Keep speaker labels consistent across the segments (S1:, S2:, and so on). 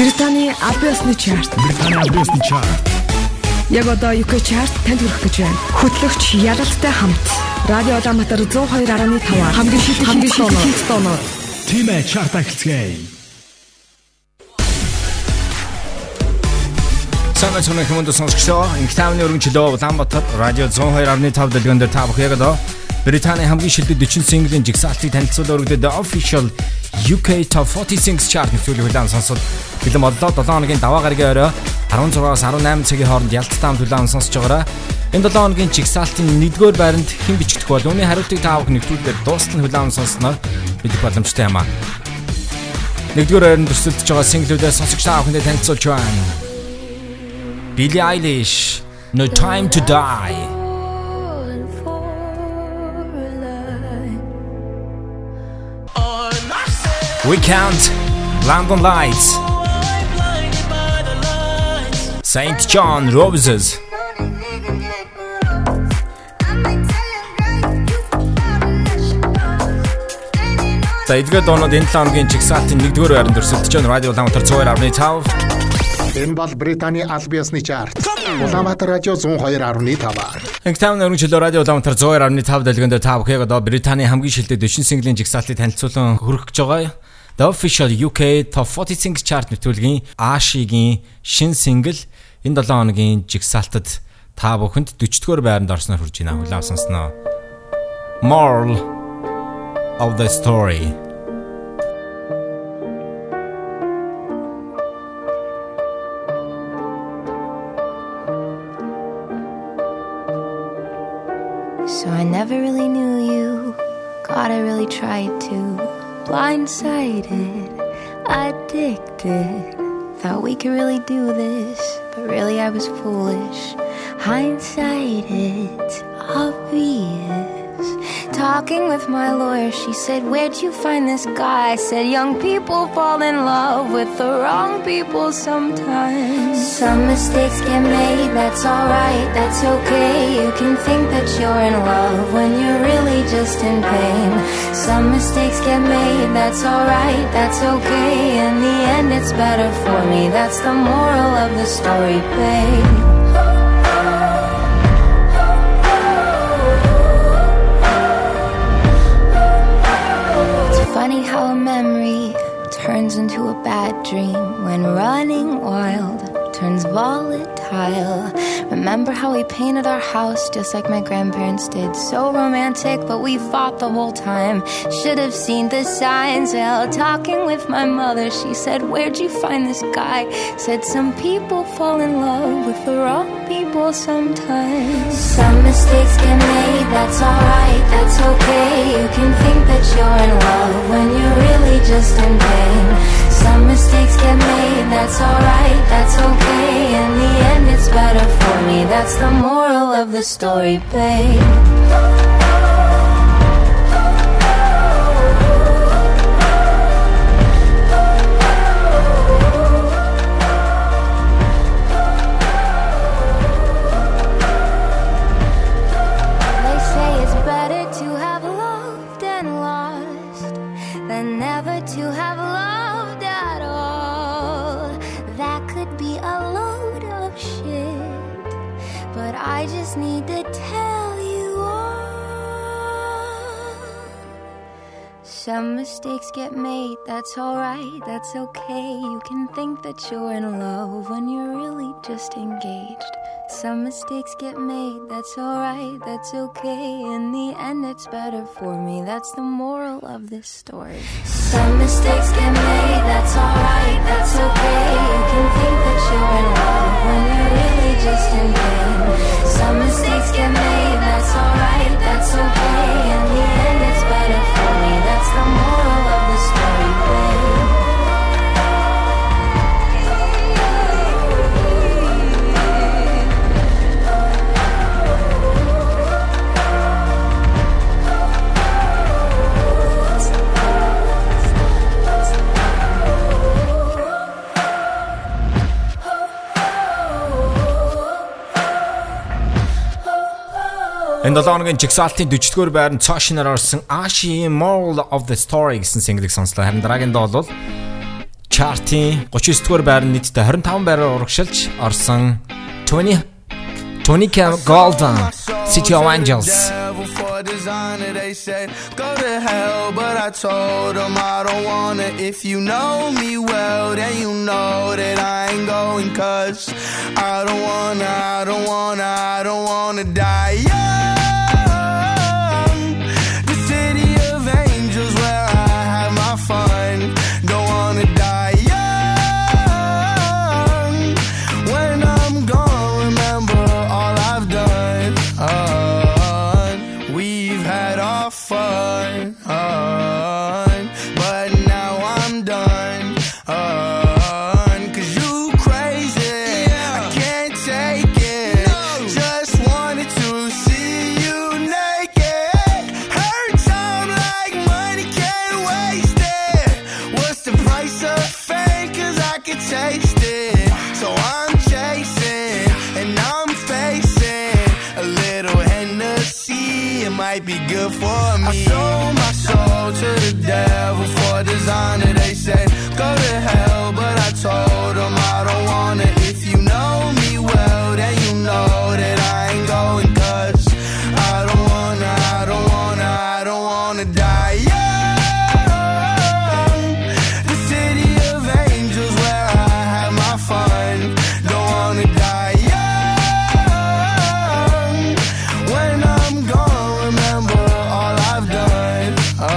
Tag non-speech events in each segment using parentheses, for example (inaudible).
S1: Британий Абиосны чарт.
S2: Британий Абиосны чарт.
S1: Яг одоо UK чарт танд хүрэх гэж байна. Хөтлөгч Ялалтай хамт Радио Улаанбаатар 102.5 хамгийн шилдэг хамгийн шилдэг тооноор
S2: Тимэ чарт ахилцгээе. Санаа цонх хүмүүнд сонсгочоо инх таавны өргөнчлөө Улаанбаатар радио 102.5 дэлгэн дээр та бүхэн яг одоо Британий хамгийн шилдэг 40 синглийн жигсаалтыг танилцуулаад өргөдөд Official UK Top 40 Singles Chart нэвтрүүлэг хүлээн сонсоод бэлэн боллоо 7 хоногийн даваа гарагийн орой 16-аас 18 цагийн хооронд ялцтай хамт хүлээн сонсож байгаараа энэ 7 хоногийн жигсаалтын 1-р байранд хэн бичигдэх бол үүний хариултыг та бүхэн нэвтрүүлгээр дуустал хүлээн сонсноор мэдэх боломжтой юм аа. 1-р байранд өрсөлдөж байгаа синглүүдээ сонсогч та бүхэндээ танилцуулж байна. Billie Eilish No Time to Die We count London Lights. St. John Roses. За эдгээр доонууд энэ 7 хоногийн чигсалтын 1-р байранд өрсөлдөж байна. Радио Улаанбаатар 102.5.
S3: Энэ бол Британий аль биесны чарт. Улаанбаатар радио 102.5.
S2: Инктам нөрөн чөлөө радио Улаанбаатар 102.5 дэлгэнд та бүхэн одоо Британий хамгийн шилдэг 40 синглийн жигсаалтыг танилцуулан хүргэх гэж байгаа. The Official UK Top 40 Singles Chart нэвтрүүлгийн Ашигийн шин сингл энэ 7 хоногийн жигсаалтад та бүхэнд 40-р байранд орсноор хүрж байна. Хүлээв сонсноо. Moral of the story.
S4: So I never really knew you. God, I really tried to. Blindsided, addicted. Thought we could really do this, but really I was foolish. Hindsight, it's obvious. Talking with my lawyer, she said, Where'd you find this guy? I said, Young people fall in love with the wrong people sometimes. Some mistakes get made, that's alright, that's okay. You can think that you're in love when you're really just in pain. Some mistakes get made, that's alright, that's okay. In the end, it's better for me, that's the moral of the story, babe. A memory turns into a bad dream when running wild turns volatile. Remember how we painted our house just like my grandparents did? So romantic, but we fought the whole time. Should have seen the signs. Well, talking with my mother, she said, Where'd you find this guy? Said, Some people fall in love with the wrong people sometimes. Some mistakes get made, that's alright, that's okay. You can think that you're just pain. Some mistakes get made, that's alright, that's okay. In the end, it's better for me. That's the moral of the story, babe. Mistakes get made, that's alright, that's okay. You can think that you're in love when you're really just engaged. Some mistakes get made, that's alright, that's okay. In the end, it's better for me, that's the moral of this story. Some mistakes get made, that's alright, that's okay. You can think that you're in love when you're really just pain. Some mistakes get made, that's alright, that's okay. In the end, it's better for me, that's the moral
S2: Энэ 7 хоногийн жигсаалтын 40-р байранд цаашинаар орсон Ashi Moral of the Story гэсэн single-ийг сонслоо. Харин дараагийнда бол
S5: чартын 39 дугаар байранд нийтдээ 25 байраар урагшилж орсон 20 Tonica Golden City of Angels. Designer they said go to hell but I told them I don't wanna. If you know me well then you know that I ain't going cause I don't wanna I don't wanna I don't wanna die gonna die young. The city of
S6: angels where I had my fun. Don't wanna die young. When I'm gone, remember all I've done. Uh.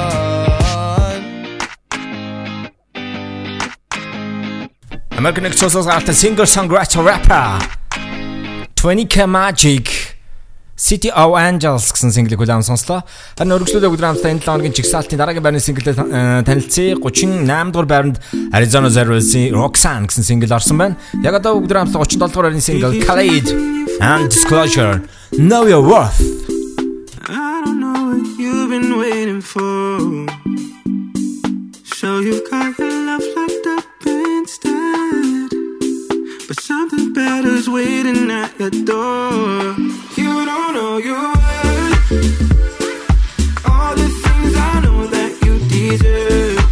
S2: American after
S5: singer songwriter rapper. 20k Magic City of Angels гэсэн single-ийг хүлээн сонслоо. Харин өргөжлөлөө өдөр хамтдаа энэ 7 хоногийн чигсалтын дараагийн байрны single-ээр э, танилцъя. 38 дугаар байранд Arizona Zero-ийн Roxanne гэсэн single орсон байна. Яг одоо өдөр хамтдаа 37 дугаар байрны single Khalid and Disclosure Know Your Worth. I don't know what you've been waiting for. So you've got your love locked up instead. But something better's waiting at your door. You don't know you worth. All the things I know that you deserve.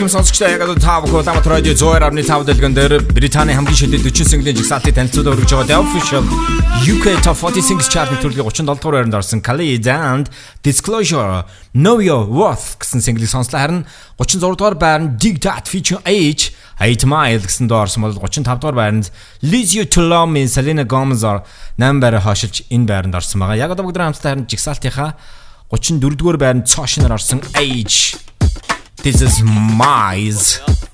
S2: Эрхэм сонсогчдоо яг одоо та бүхэн Улаанбаатар радио 102.5 дэлгэн дээр Британий хамгийн шилдэг 40 single-ийн жигсаалтыг танилцуулаад өргөж байгаа The Official UK Top 40 Singles Chart-ийн төлөвлөгийн 37 дугаар байранд орсон Khalid and Disclosure Know Your Worth гэсэн single-ийг сонслоо харин 36 дугаар байранд Dig That featuring H 8 Mile гэсэн доо орсон бол 35 дугаар байранд Lose You to Love Me Selena Gomez-оор 8 байраа хашилж энэ байранд орсон байгаа. Яг одоо бүгд хамтдаа харин жигсаалтынхаа 34 дугаар байранд цоошноор орсон H This is Mize.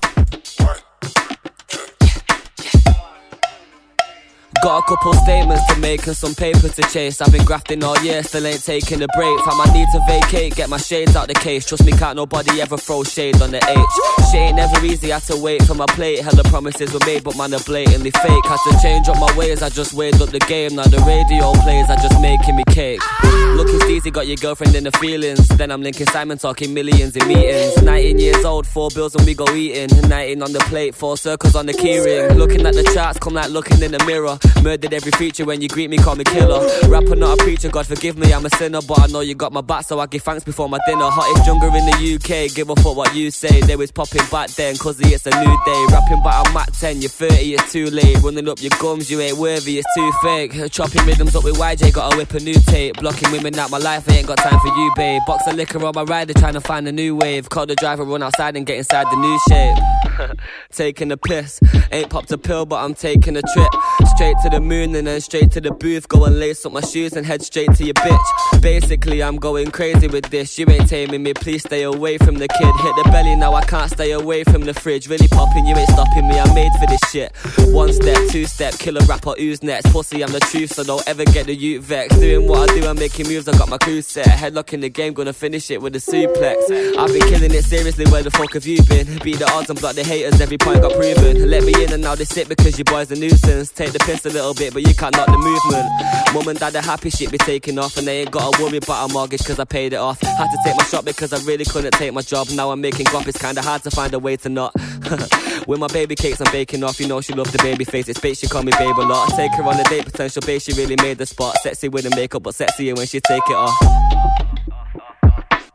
S7: Got a couple statements to make and some paper to chase. I've been grafting all year, still ain't taking a break. Fam, I need to vacate, get my shades out the case. Trust me, can't nobody ever throw shade on the H. Shit ain't never easy, I had to wait for my plate. Hella promises were made, but man, they're blatantly fake. Had to change up my ways, I just weighed up the game. Now the radio plays, I just making me cake. Look, Looking easy, got your girlfriend in the feelings. Then I'm linking Simon, talking millions in meetings. 19 years old, four bills and we go eating. 19 on the plate, four circles on the keyring. Looking at the charts, come like looking in the mirror. Murdered every feature when you greet me, call me killer. Rapper, not a preacher, God forgive me, I'm a sinner. But I know you got my back, so I give thanks before my dinner. Hottest jungle in the UK, give a fuck what you say. They was popping back then, cause it's a new day. Rapping, but I'm at 10, you're 30, it's too late. Running up your gums, you ain't worthy, it's too fake. Chopping rhythms up with YJ, gotta whip a new tape. Blocking women out my life, I ain't got time for you, babe. Box of liquor on my rider, trying to find a new wave. Call the driver, run outside and get inside the new shape. (laughs) taking a piss, ain't popped a pill, but I'm taking a trip. Straight to the moon and then straight to the booth. Go and lace up my shoes and head straight to your bitch. Basically, I'm going crazy with this. You ain't taming me, please stay away from the kid. Hit the belly, now I can't stay away from the fridge. Really popping, you ain't stopping me, I'm made for this shit. One step, two step, killer rapper, who's next? Pussy, I'm the truth, so don't ever get the youth vexed. Doing what I do, I'm making moves, I got my crew set. Headlock in the game, gonna finish it with a suplex. I've been killing it seriously, where the fuck have you been? Beat the odds and block the haters, every point got proven. Let me in and now they sit because your boy's a nuisance. Take the piss a little bit, but you can't knock the movement. Mum and dad are happy shit be taking off, and they ain't gotta worry about a mortgage cause I paid it off. Had to take my shot because I really couldn't take my job. Now I'm making guap, it's kinda hard to find a way to not. (laughs) With my baby cakes, I'm baking off. You know she loves the baby face, it's bait, she call me babe a lot. Take her on a date, potential babe, she really made the spot. Sexy with the makeup, but sexier when she take it off.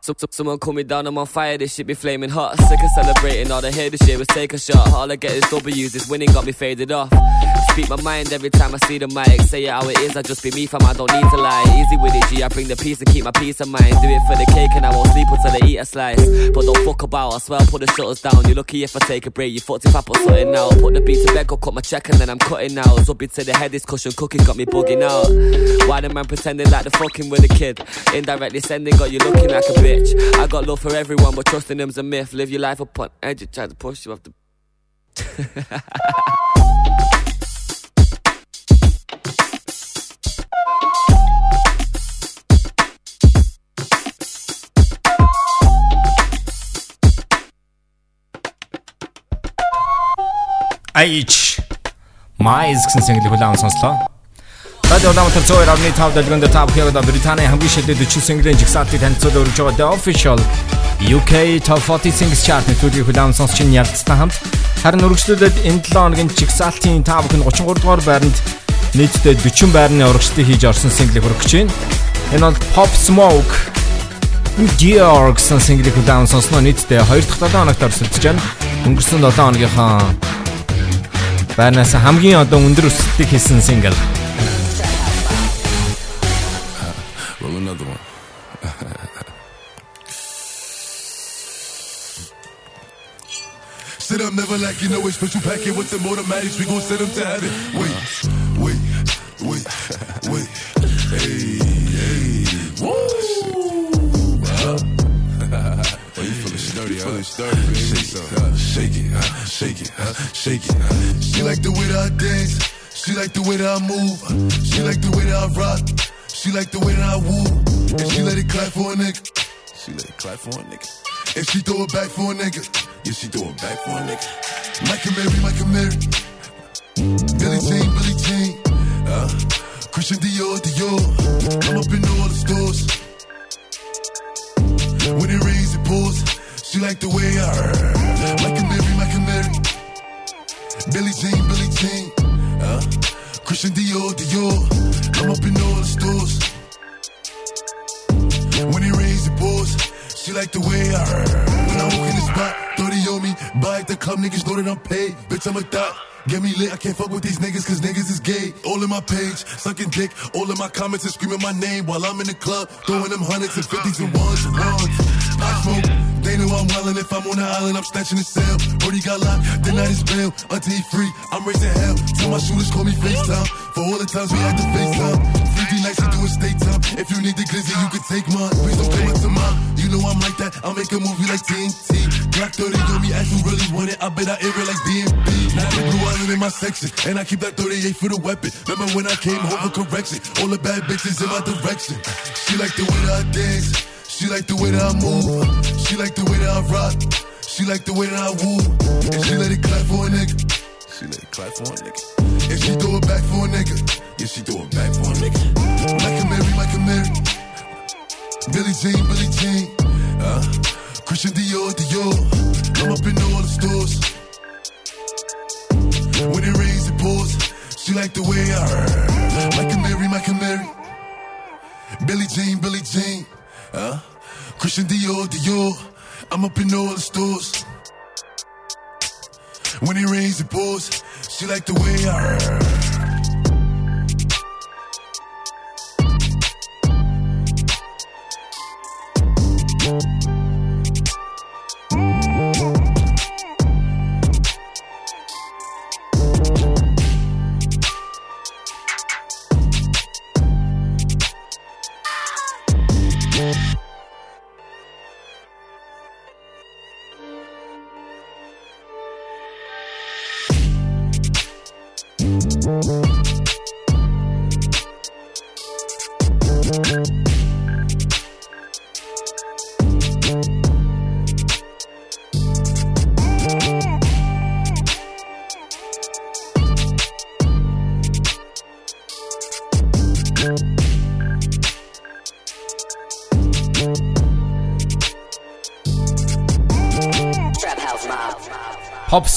S7: So, so, someone cool me down, I'm on fire, this shit be flaming hot. Sick of celebrating, all I hear this shit was take a shot. All I get is W's, this winning got me faded off. Speak my mind every time I see the mic. Say it how it is, I just be me fam, I don't need to lie. Easy with it, G, I bring the peace and keep my peace of mind. Do it for the cake and I won't sleep until I eat a slice. But don't fuck about, I swear put the shutters down. You're lucky if I take a break, you fucked if I put something out. Put the beat to bed, go cut my check and then I'm cutting out. Zubby to the head, this cushion cookies got me bugging out. Why the man pretending like the fucking with a kid? Indirectly sending, got you looking like a bitch. I got love for everyone, but trusting them's a myth. Live your life upon edge, try to push you off the. (laughs) (laughs)
S2: H Mize гэсэн single хүлээн сонслоо. Радио Улаанбаатар 102.5 дэлгэнд та бүхэн одоо Британий хамгийн шилдэг 40 single-ийн жигсаалтыг танилцуулж өргөж байгаа The Official UK Top 40 Singles Chart-ны төлөвийг хүлээн сонсч ин ялцтай хамт харин өргөжлүүлээд энэ 7 хоногийн жигсаалтын та бүхэн 33 дугаар байранд нийтдээ 40 байрны урагшлыг хийж орсон single-ийг хүргэж байна. Энэ бол Pop Smoke Dior гэсэн single-ийг хүлээн сонсноо нийтдээ 2 дахь 7 хоногт орсолдож байна. Өнгөрсөн 7 хоногийнхаа байрнаас хамгийн одоо өндөр өсөлтийг хийсэн single
S8: Roll another one. Sit up, never like you know it's special packet with them automatics. We gon' send them to heaven. Wait, wait, wait, wait. Hey, hey. Woo! Oh, you feeling sturdy, huh? Feeling sturdy, baby. Shake it, uh, shake it, uh, shake it, uh, shake it. She like the way that I dance. She like the way that I move. She like the way that I rock. She like the way that I woo. And she let it clap for a nigga. She let it clap for a nigga. And she throw it back for a nigga. Yeah, she throw it back for a nigga. Michael Mary, Michael Mary. Billie Jean, Billie Jean. Uh, Christian Dior, Dior. I'm up in all the stores. When it rains, it pours. She like the way I Billie Jean, Billie Jean. Uh, Christian Dior, Dior. I'm up in all the stores. When it rains, it pours. She like the way I When I walk in the spot, 30 on me. Buy at the club, niggas know that I'm paid. Bitch, I'm a thot. Get me lit, I can't fuck with these niggas cause niggas is gay. All in my page, sucking dick, all in my comments and screaming my name while I'm in the club, throwing them hundreds and fifties and ones and ones. I smoke, they know I'm wildin' if I'm on the island, I'm snatching the cell. Brody got locked, the night is bail, until he free, I'm raising hell. Tell my shooters call me FaceTime, for all the times we had to FaceTime. 50 nights to do a state time, if you need the glizzy, you can take mine. Please don't it to mine, you know I'm like that, I'll make a movie like TNT. Black 30 on me, ask who really want it, I bet I air it like DMB. Now the blue island in my section, and I keep that 38 for the weapon. Remember when I came home for correction? All the bad bitches in my direction. She like the way that I dance, she like the way that I move, she like the way that I rock, she like the way that I woo, and she let it clap for a nigga. She let it clap for a nigga. And she throw it back for a nigga. Yeah, she throw it back for a nigga. Michael Mary, Michael Mary. Billie Jean, Billie Jean. Uh, Christian Dior, Dior. I'm up in all the stores. When it rains, it pours. She like the way I heard. Michael Mary, Michael Mary. Billie Jean, Billie Jean. Uh, Christian Dior, Dior. I'm up in all the stores. When it rains, it pours. She like the way I heard.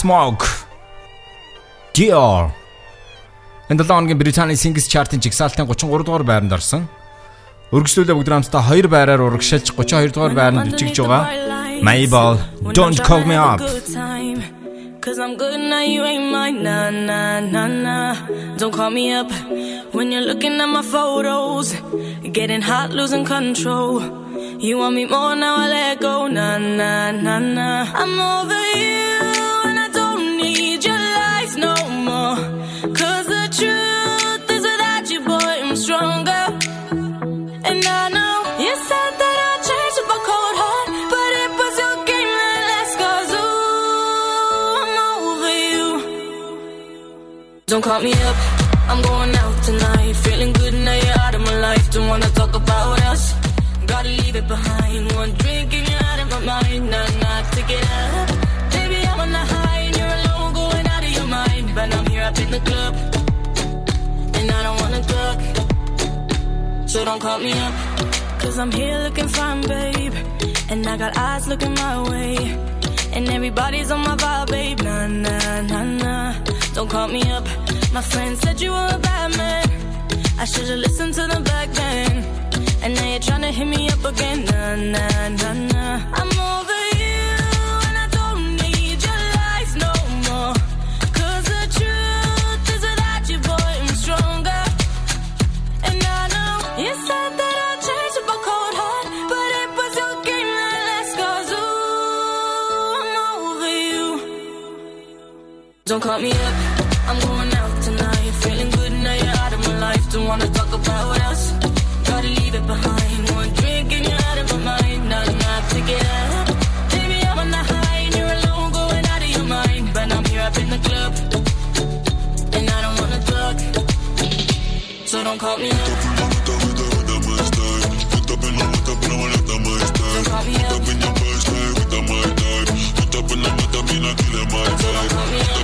S2: Smoke Dior Энэ 7 хоногийн Британий Singles Chart-ын жигсаалтын 33 дугаар байранд орсон. Өргөжлөлөө бүгд хамтдаа 2 байраар урагшилж 32 дугаар байранд жигж байгаа. Mabel Don't Call Me Up.
S9: Cause I'm good now, you ain't mine, nah, nah, nah, nah. Don't call me up when you're looking at my photos. Getting hot, losing control. You want me more now, I let go, nah, nah, nah, nah. I'm over you, Don't call me up, I'm going out tonight. Feeling good now you're out of my life. Don't wanna talk about us. Gotta leave it behind. One drink and you're out of my mind. Nah, nah, take it up. Baby, I'm on the high and you're alone, going out of your mind. But I'm here up in the club, and I don't wanna talk. So don't call me up, cause I'm here looking fine, babe. And I got eyes looking my way. And everybody's on my vibe, babe. Nah, nah, nah, nah. Don't call me up. My friend said you were a bad man. I should've listened to them back then. And now you're trying to hit me up again. Nah, nah, nah, nah. I'm over you, and I don't need your lies no more. Cause the truth is without you, boy, I'm stronger. And I know you said that I'd change with a cold heart, but it was your game that last cause ooh, I'm over you. Don't call me up, don't call me up. Don't call me up.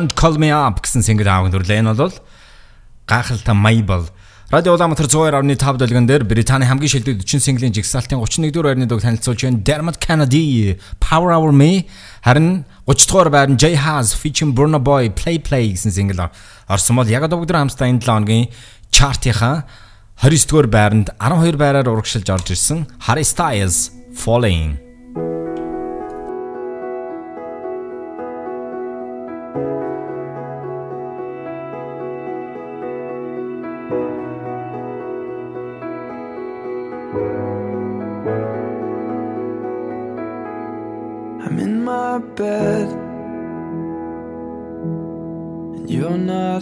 S9: Don't call me up
S6: гэсэн single аавын төрлөө. Энэ бол гайхалтай Mabel Радио Улаанбаатар 102.5 дэлгэн дээр Британий хамгийн шилдэг 40 синглийн жигсаалтын 31 дугаар байрны дог танилцуулж байна. Dermot Kennedy Power Over Me харин 30 дугаар байрны Jay Haas featuring Burna Boy Play Play гэсэн single орсон бол яг одоо бүгд хамтдаа энэ 7 хоногийн чартынхаа 29 дугаар байранд 12 байраар урагшилж орж ирсэн Harry Styles Falling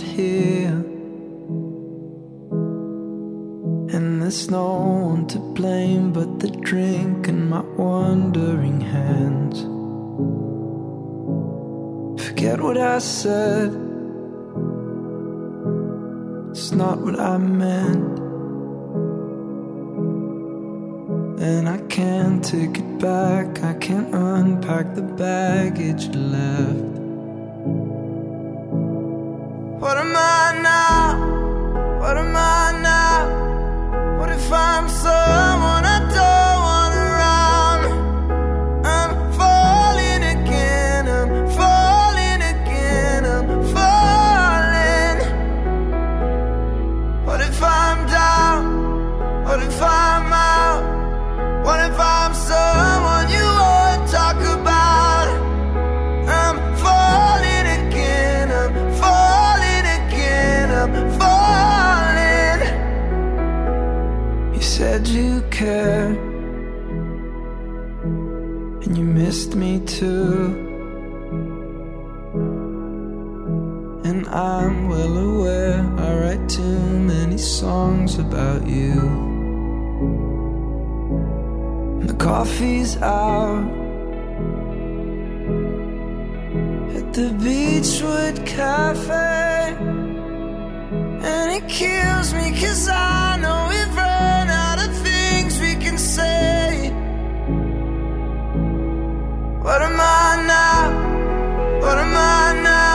S6: you're here. And there's no one to blame but the drink and my wandering hands. Forget what I said. It's not what I meant. And I can't take it back, I can't unpack the baggage left. What am I now? What am I now? What if I'm someone cared, and you missed me too. And I'm well aware I write too many songs about you. The coffee's out. At the Beachwood Cafe, and it kills me cause I know we've run say. What am I now? What am I now?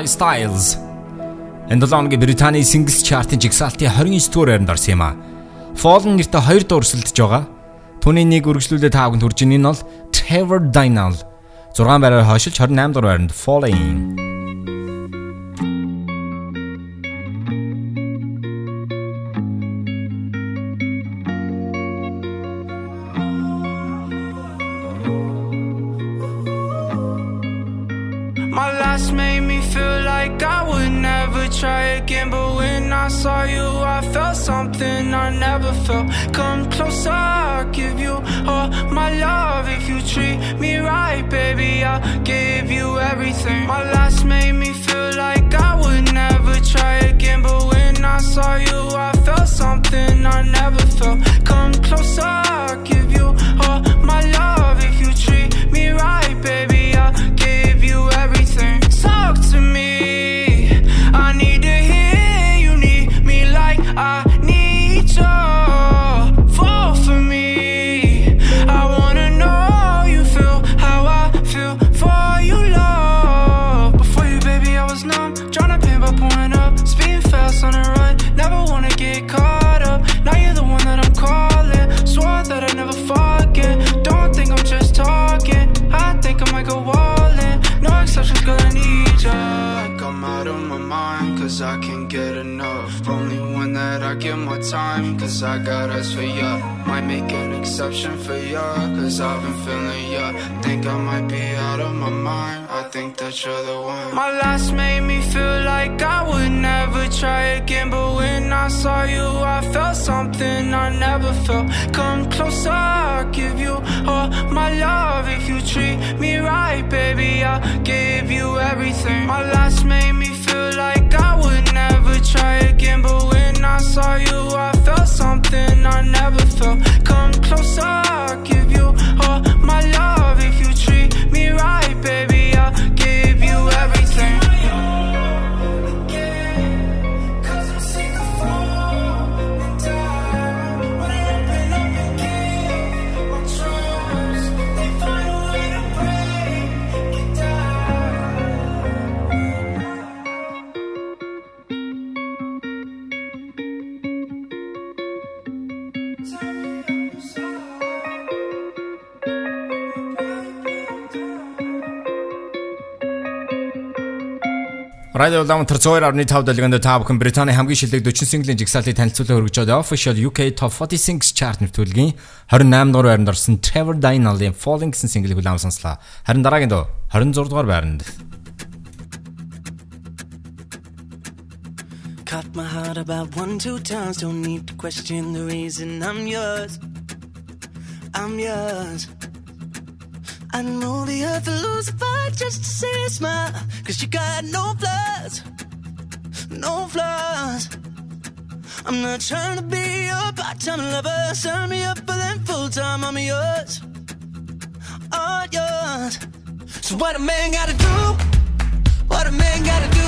S6: Harry Styles. Энэ 7 өдрийн Британий Singles Chart-ын жигсаалтын 29 дугаар байранд орсон юм а. Fallen нэртэй 2 дугаар өрсөлдөж байгаа. Түүний нэг үргэлжлүүлээ таавд хүрж ийн энэ бол Trevor Dynal 6 байраар хойшилж 28 дугаар байранд Falling. I never felt. Come closer
S10: I'll give you all my love if you treat me right, baby. I'll give you everything. My last made me feel like I would never try again, but when I saw you, I felt something I never felt. Come closer, I'll give time, cause I got eyes for ya. Might make an exception for ya, cause I've been feeling ya. Think I might be out of my mind, I think that you're the one. My last made me feel like I would never try again, but when I saw you, I felt something I never felt. Come closer, I'll give you all my love if you treat me right, baby. I'll give you everything. My last made me never try again, but when I saw you, I felt something I never felt. Come closer, I'll give you all my love if you treat me right, baby.
S2: Радио Улаанбаатар 102.5 дэлгэнд та бүхэн Британий хамгийн шилдэг 40 синглийн жигсаалтыг танилцуулан хүргэж байгаа Official UK Top 40 Singles Chart нэвтрүүлгийн 28 дугаар байранд орсон Trevor Dynal-ийн Falling гэсэн single-ийг улаан сонслоо. Харин дараагийн дөө 26 дугаар байранд
S11: Cut my heart about one, two times. Don't need to question the reason I'm yours. I'm yours. I know the earth will lose a fight just to see a smile. Cause you got no flaws. No flaws. I'm not trying to be your part-time lover. Sign me up for them full-time. I'm yours. All yours. So what a man gotta do? What a man gotta do?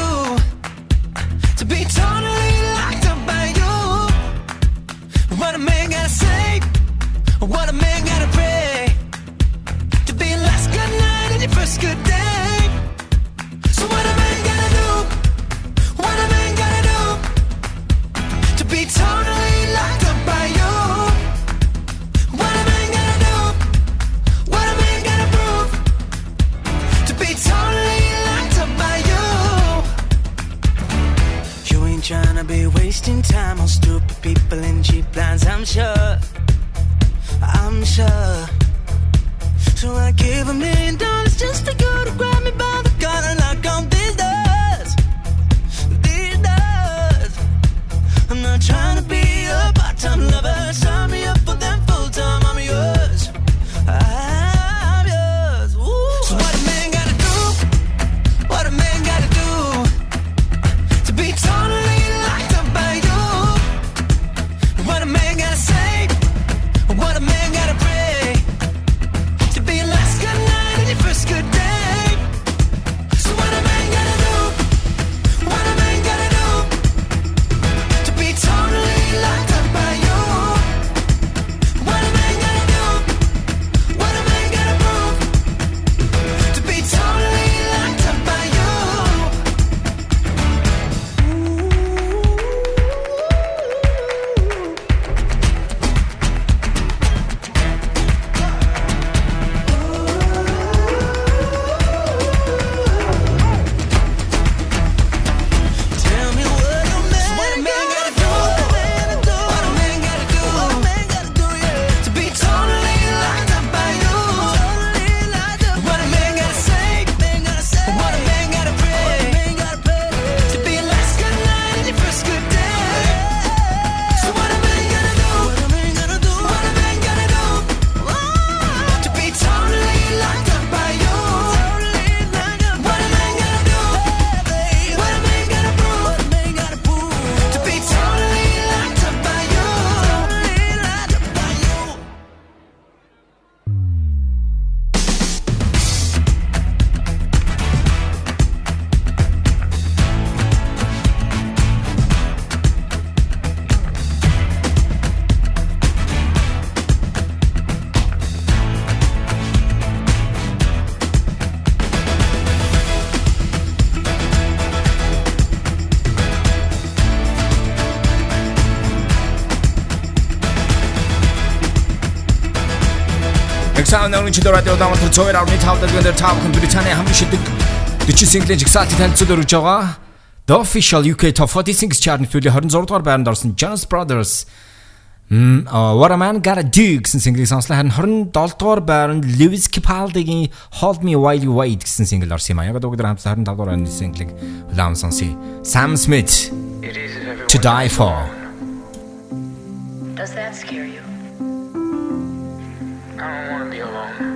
S11: to be totally locked up by you. What a man gotta say, what a man gotta pray So what a man gotta do, what a man gotta do to be totally locked up by you. What a man gotta do, what a man gotta prove to be totally locked up by you. You ain't tryna be wasting time on stupid people and cheap lines, I'm sure. I'm sure. So I give a million dollars just for you to grab me by the collar and knock on these doors. These doors. I'm not trying to be a part-time lover. Sign
S2: Sound ng чидор радио дамтар цоор авны тавдаг өндөр тав Британий хамгийн шилдэг 40 синглийн жигсаалтын танилцуулд өргөж байгаа. The official UK Top 40 Singles Chart-ны төлөв 26 дугаар байранд орсон Jonas Brothers uh, What a Man Gotta Do гэсэн single сонслоо харин 27 дугаар байранд Lewis Capaldi-гийн Hold Me While You Wait гэсэн single орсон юм а. Яг өдөр хамт 25 дугаар байрны single-ийг улаан сонсъё. Sam Smith To Die For.
S12: Does that scare you? I don't want to be alone.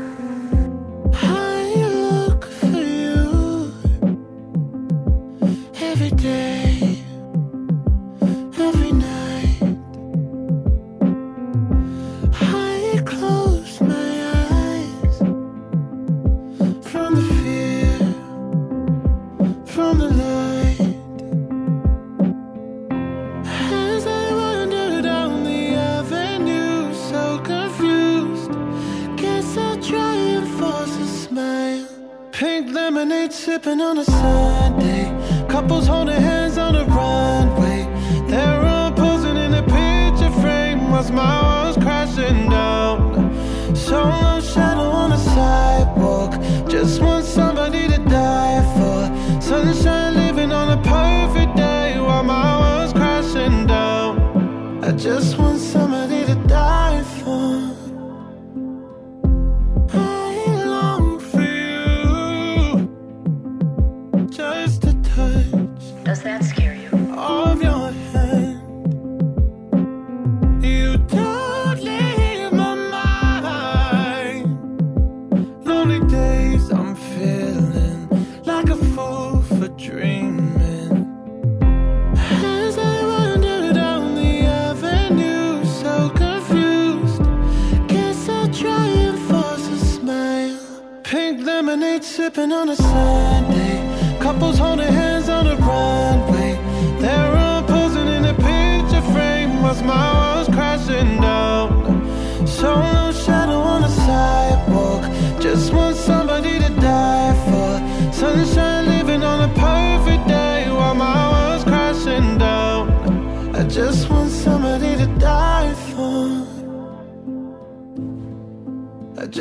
S13: Sipping on a Sunday. Couples holding hands on a runway. They're all posing in a picture frame as my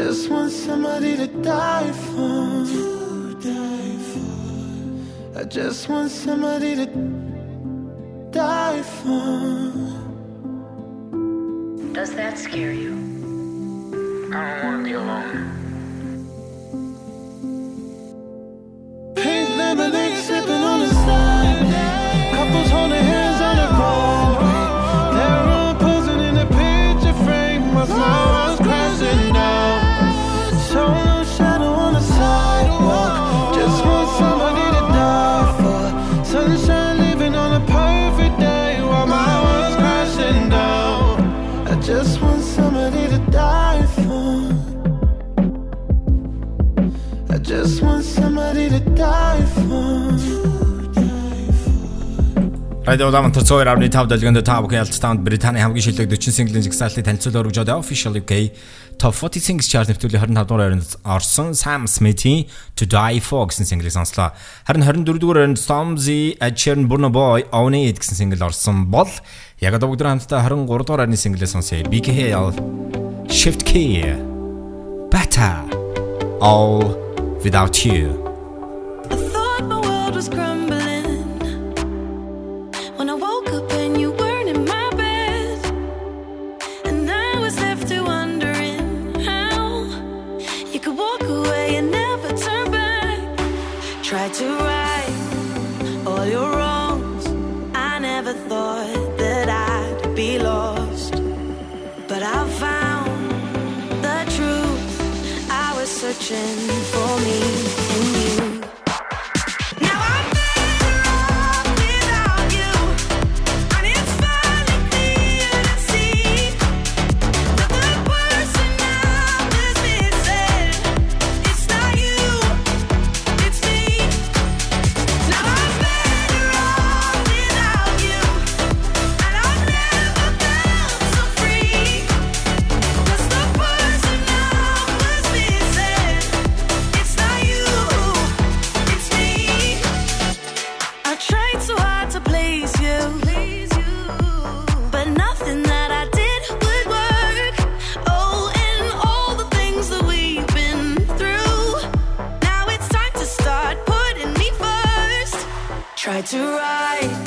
S13: just want somebody to die for. To die for. I just want somebody to die for.
S12: Does that scare you? I don't want to be alone.
S2: Radio Lamант цоор авны 5 дэлгэнд та бүхэн ялцтаанд Британий хамгийн шилдэг 40 синглийн жигсаалтыг танилцуулж өргөж байгаа Official UK Top 40 Singles Chart нэвтрүүлгийн 25 дугаар байранд орсон Sam Smith-ийн To Die For гэсэн single сонслоо. Харин 24 дугаар байранд Stormzy, Ed Sheeran, Burna Boy, Own It гэсэн single орсон бол яг одоо бүгд хамтдаа 23 дугаар байрны single-ээ сонсъё. BKL Shift Key Better All Without You
S9: I thought my world was crumbling to right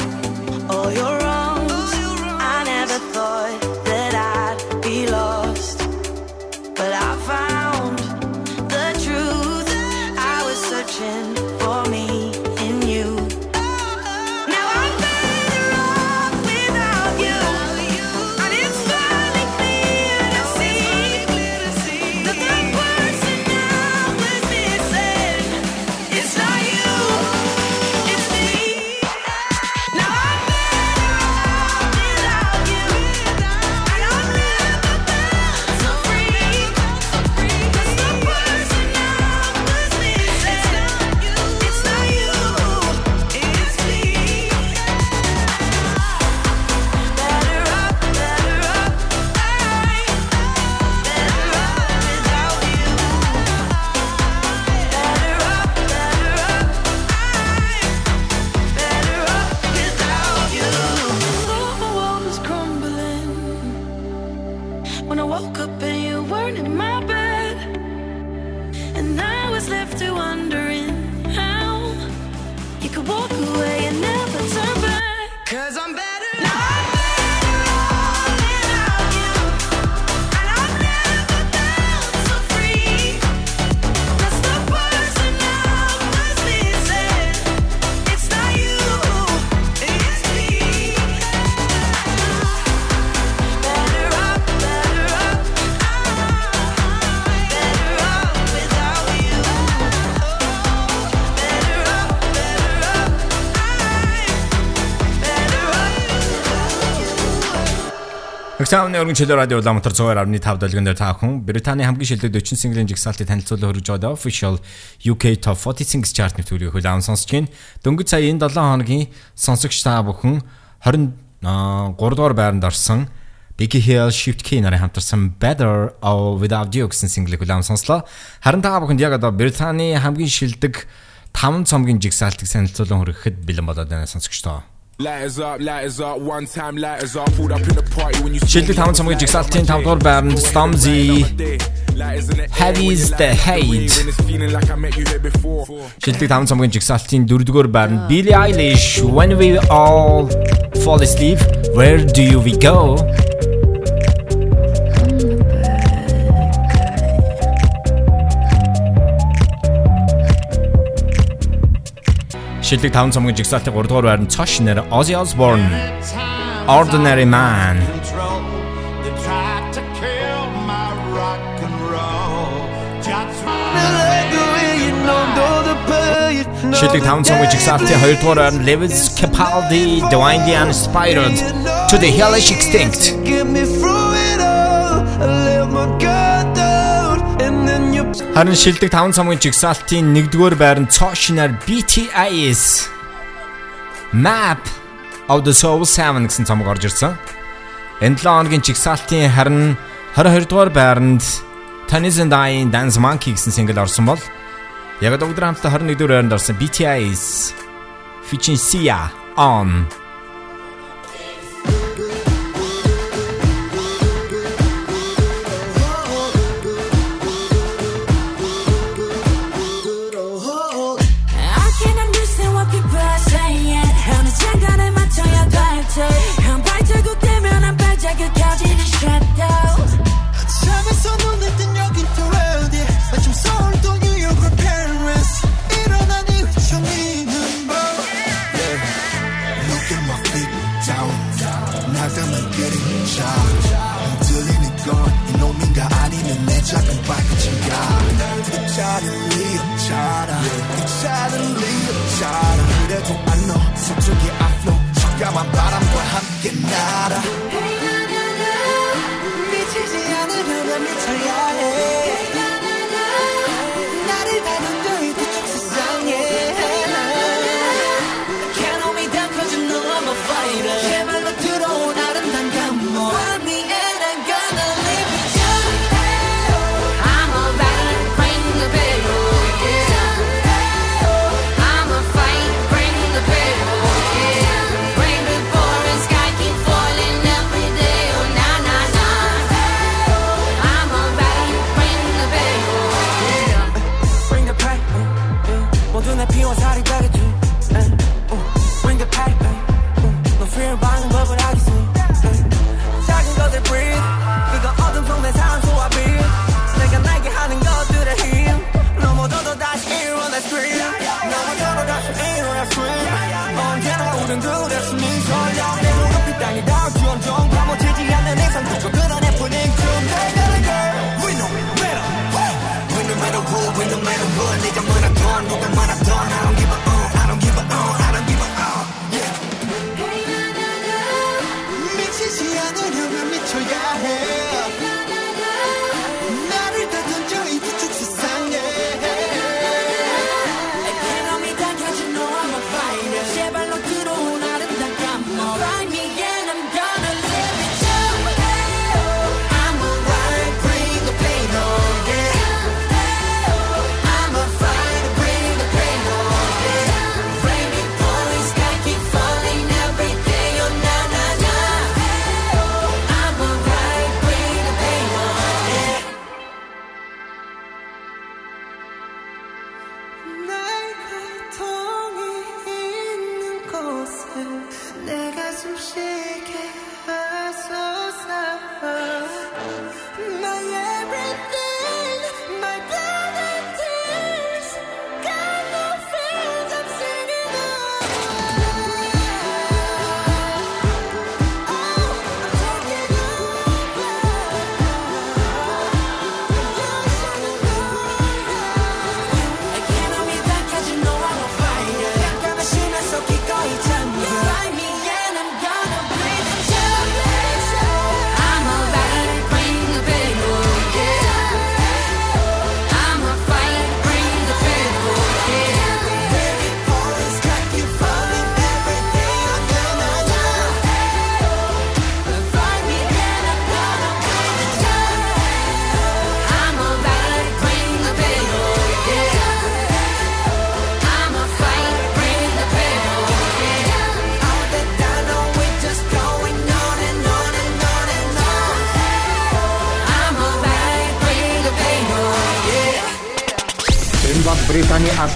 S14: up.
S2: Хагцааны өргөн чөлөө радио Улаанбаатар 102.5 долгион дээр та бүхэн Британий хамгийн шилдэг 40 синглийн жигсаалтыг танилцуулан хүргэж байгаа official UK Top 40 Singles chart-ны төлөвийг хүлээн сонсож байна. Дөнгөж сая энэ 7 хоногийн сонсогч та бүхэн 23 дугаар байранд орсон Becky Hill Shift Key нарын хамтарсан Better or Without You гэсэн single-ийг хүлээн сонслоо. Харин та бүхэнд яг одоо Британий хамгийн шилдэг 5 цомгийн жигсаалтыг танилцуулан хүргэхэд бэлэн болоод байна сонсогчдоо.
S15: Lighters light is Şimdi tam
S2: çamağı gidecek. Saat ten tam doğru ben. Stormzy. Heavy is the head. Şimdi tam çamağı to Saat ten durdugur ben. Billie Eilish. When we all fall asleep, where do we go? Шилдэг 5 цомгийн жигсаалтын 3 дугаар байрны цош Ozzy Osbourne Ordinary Man. Шилдэг 5 цомгийн жигсаалтын 2 дугаар байрны Lewis Capaldi Divinely Inspired to the Hellish Extent
S6: Give me through it all I live my girl
S2: Харин шилдэг 5 цомгийн жигсаалтын 1-р байранд цоошнаар BTS Map of the Soul 7 гэсэн цомог орж ирсэн. Энэ 7 хоногийн жигсаалтын харин 22-р байранд Tony's and I Dance Monkey гэсэн single орсон бол яг одоо өдөр хамтдаа 21-р байранд орсон BTS featuring Sia on
S14: 작은
S6: 빨간지가 날 귀찮은 리 없잖아 귀찮은 리 없잖아 그래도 안너. 속속이 앞으로. 시감한 바람과 함께 날아. Hey 나나나 미치지 않으려면 미쳐야 해.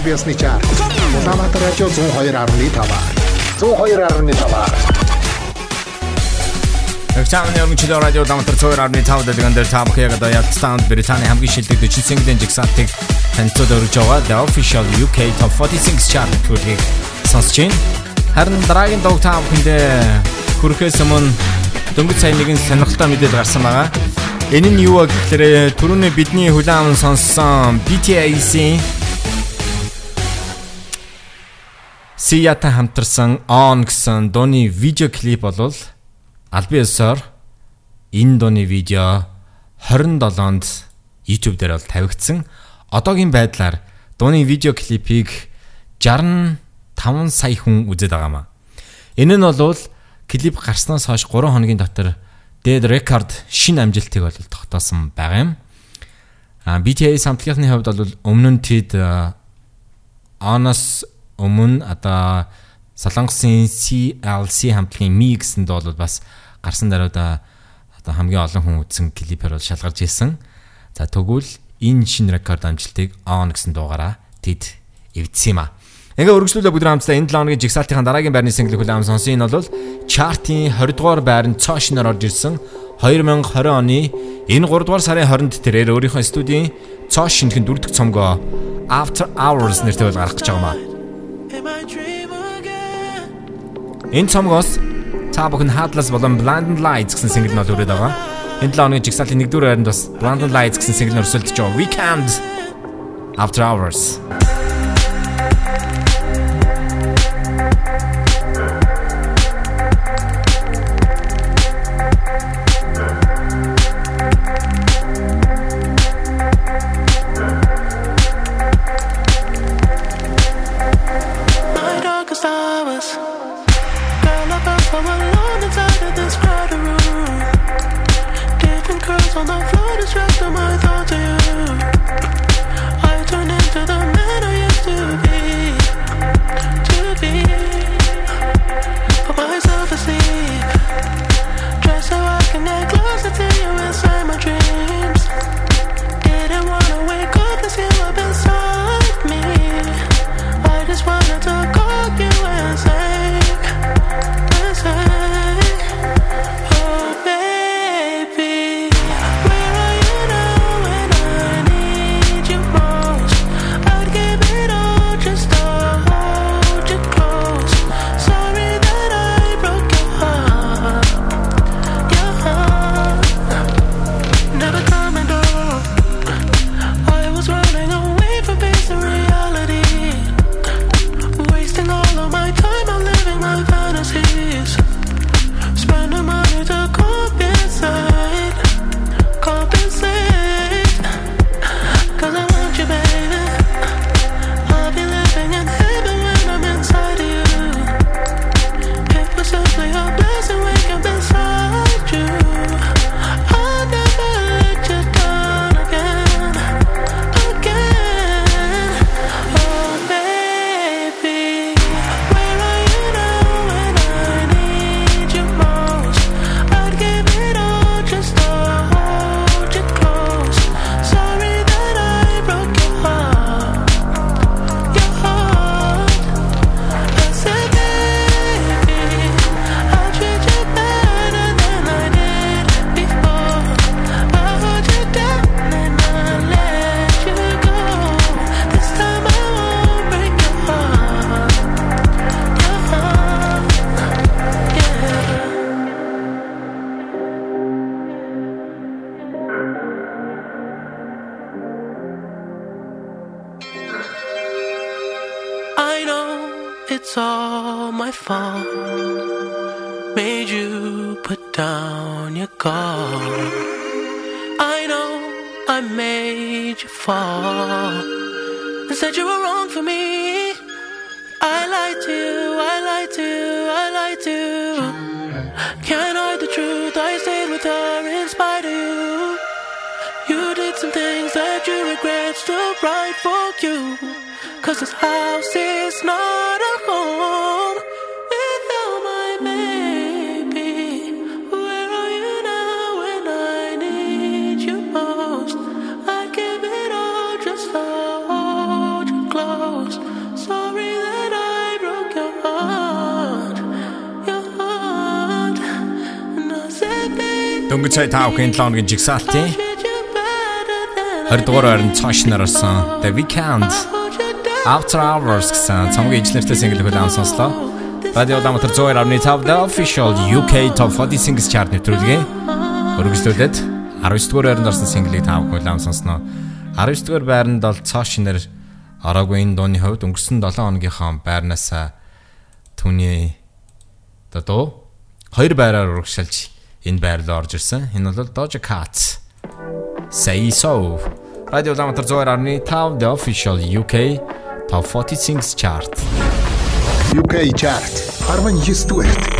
S3: Биесны чарт. Улаанбаатар радио 102.5. 102.5.
S2: Хичээний өргөнчлөө радио дамтар цоор арны 5 дэлгэн дээр та бүхэн яг одоо яг станд Британий хамгийн шилдэг 40 single-ийн жигсаалтыг танилцуулж өргөж байгаа The Official UK Top 46 chart төлөвийг сонсож байна. Харин дараагийн дуу та бүхэндээ хүрэхээс өмнө дөнгөж сая нэгэн сонирхолтой мэдээлэл гарсан байгаа. Энэ нь юу вэ гэхээр түрүүний бидний хүлээн аван сонссон BTS-ийн Сията хамтарсан On гэсэн дууны видео клип болвол албан ёсоор энэ дууны видео 27-нд YouTube дээр бол тавигдсан. Одоогийн байдлаар дууны видео клипийг 65 сая хүн үзээд байгаамаа. Энэ нь бол клип гарснаас хойш 3 хоногийн дотор Dead Record шин амжилтыг бол тогтоосон байгаа юм. BTS хамтлагийнхны хувьд бол өмнө нь тэд Honest өмнө одоо Солонгосын CLC хамтлагийн Mi гэсэнд бол бас гарсан даруйда одоо хамгийн олон хүн үзсэн клипээр бол шалгарч ирсэн. За тэгвэл энэ шинэ рекорд амжилтыг On гэсэн дуугаараа тэд эвдсэн юм а. Ингээ өргөжлүүлээ бүгд хамтдаа энэ 7 хоногийн жигсаалтын дараагийн байрны single хүлээм сонсон энэ бол чартын 20 дугаар байранд цоошноор орж ирсэн 2020 оны энэ 3 дугаар сарын 20-нд тэрээр өөрийнхөө студийн цоош шинхэн дөрөвдөг цомгоо After Hours нэртэй бол гаргах гэж байгаа маа. Энэ цомгоос та бүхэн Heartless болон Blinding Lights гэсэн single нь бол өрөөд байгаа. Энэ 7 хоногийн жигсаалтын 1-р байранд бас Blinding Lights гэсэн single нь өрсөлдөж байгаа. Weekend After Hours
S16: distracted my thoughts of you. I turned into the man I used to be,
S2: Дөнгөж сая тав хэн 7 хоногийн жигсаалтын 20 дугаар байранд цааш нарсан The Weeknd After Hours гэсэн цамгийн ижлэртэй single хүлээн сонслоо. Радио Даматар 102.5 The Official UK Top 40 Singles Chart нэвтрүүлгээ өргөжлүүлээд 19 дугаар байранд орсон single-ийг тав хүлээн сонсноо. 19 дугаар байранд бол цааш нэр ороогүй энэ дууны хувьд өнгөрсөн 7 хоногийнхоо байрнаас түүний одоо хоёр байраар урагшилж энэ байрлал орж ирсэн. Энэ бол Doja Cat. Say So. Radio Lamatar 102.5 The Official UK Top 40 Singles Chart.
S3: UK Chart 19 дугаарт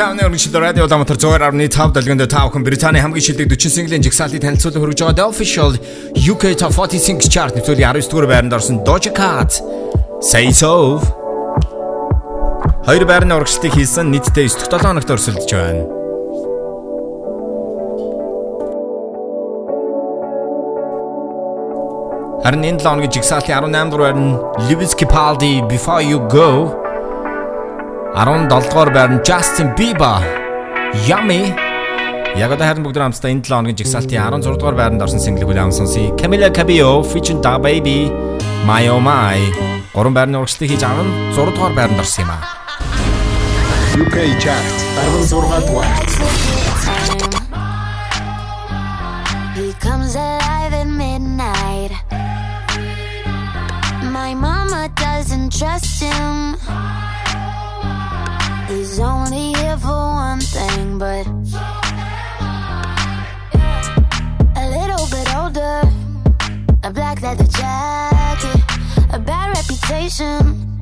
S2: Экстааны өргөжлөлт радио дамтар 102.5 дэлгэнд та бүхэн Британий хамгийн шилдэг 40 синглийн жигсаалтыг танилцуулан хүргэж байгаа The Official UK Top 40 Singles Chart нэвтрүүлгийн 19 дугаар байранд орсон Doja Cat Say So Хоёр байрны урагшлалтыг хийсэн нийтдээ 9 дахь 7 хоногт өрсөлдөж байна. Харин энэ 7 хоногийн жигсаалтын 18 дугаар байрны Lewis Capaldi Before You Go 17 дугаар байрны Justin Bieber Yummy Яг одоо харин бүгд хамтдаа энэ 7 хоногийн жигсаалтын 16 дугаар байранд орсон single хүлээм сонсъё. Camila Cabello featuring Da Baby My Oh My гурван байрны урагшлыг хийж 16 дугаар байранд орсон юм а.
S3: UK chart 16 дугаар.
S17: He comes alive at midnight. My mama doesn't trust him. He's only here for one thing, but so a little bit older, a
S3: black leather jacket, a bad reputation,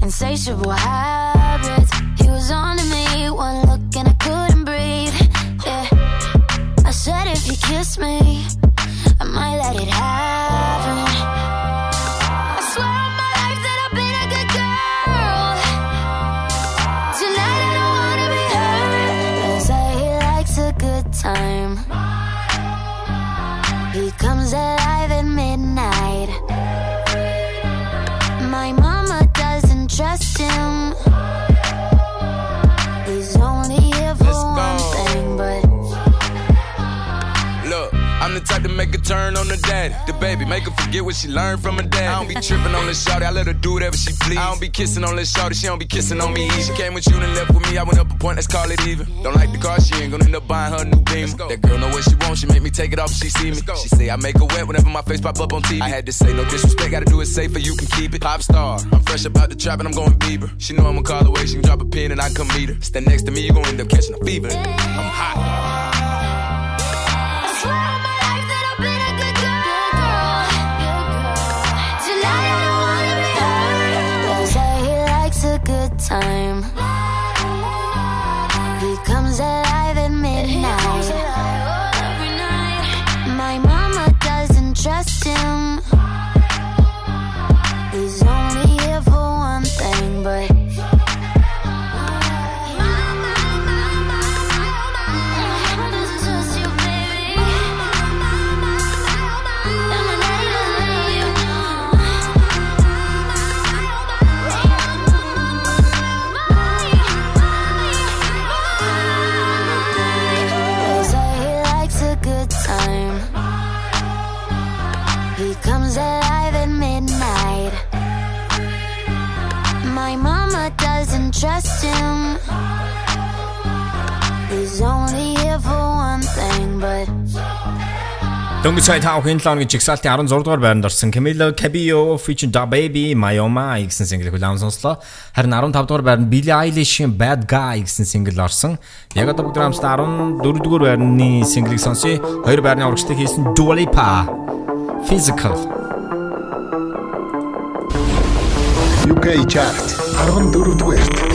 S3: insatiable habits. He was on to me, one look and I couldn't breathe. Yeah, I said if you kiss me, I might let it happen.
S18: To make a turn on the daddy. The baby, make her forget what she learned from her dad. I don't be tripping on this shorty, I let her do whatever she please. I don't be kissing on this shorty, she don't be kissing on me. She came with you and left with me, I went up a point, let's call it even. Don't like the car, she ain't gonna end up buying her new beam. That girl know what she wants, she make me take it off if she see me. She say I make her wet whenever my face pop up on TV. I had to say no disrespect, gotta do it safer, you can keep it. Pop star, I'm fresh about the trap and I'm going Bieber. She know I'ma call away, she can drop a pin and I come meet her. Stand next to me, you gon' end up catching a fever. I'm hot.
S2: 5 хэн 7 оны жигсаалтын 16 дугаар байранд орсон Camilo Cabello featuring Da Baby My Oh My гэсэн single хүлээн сонслоо. Харин 15 дугаар байранд Billie Eilish-ийн Bad Guy гэсэн single орсон. Яг одоо бүгд хамтдаа 14 дугаар байрны single-ийг сонсъё. Хоёр байрны урагшлагыг хийсэн Dua Lipa Physical
S19: UK chart 14 дугаар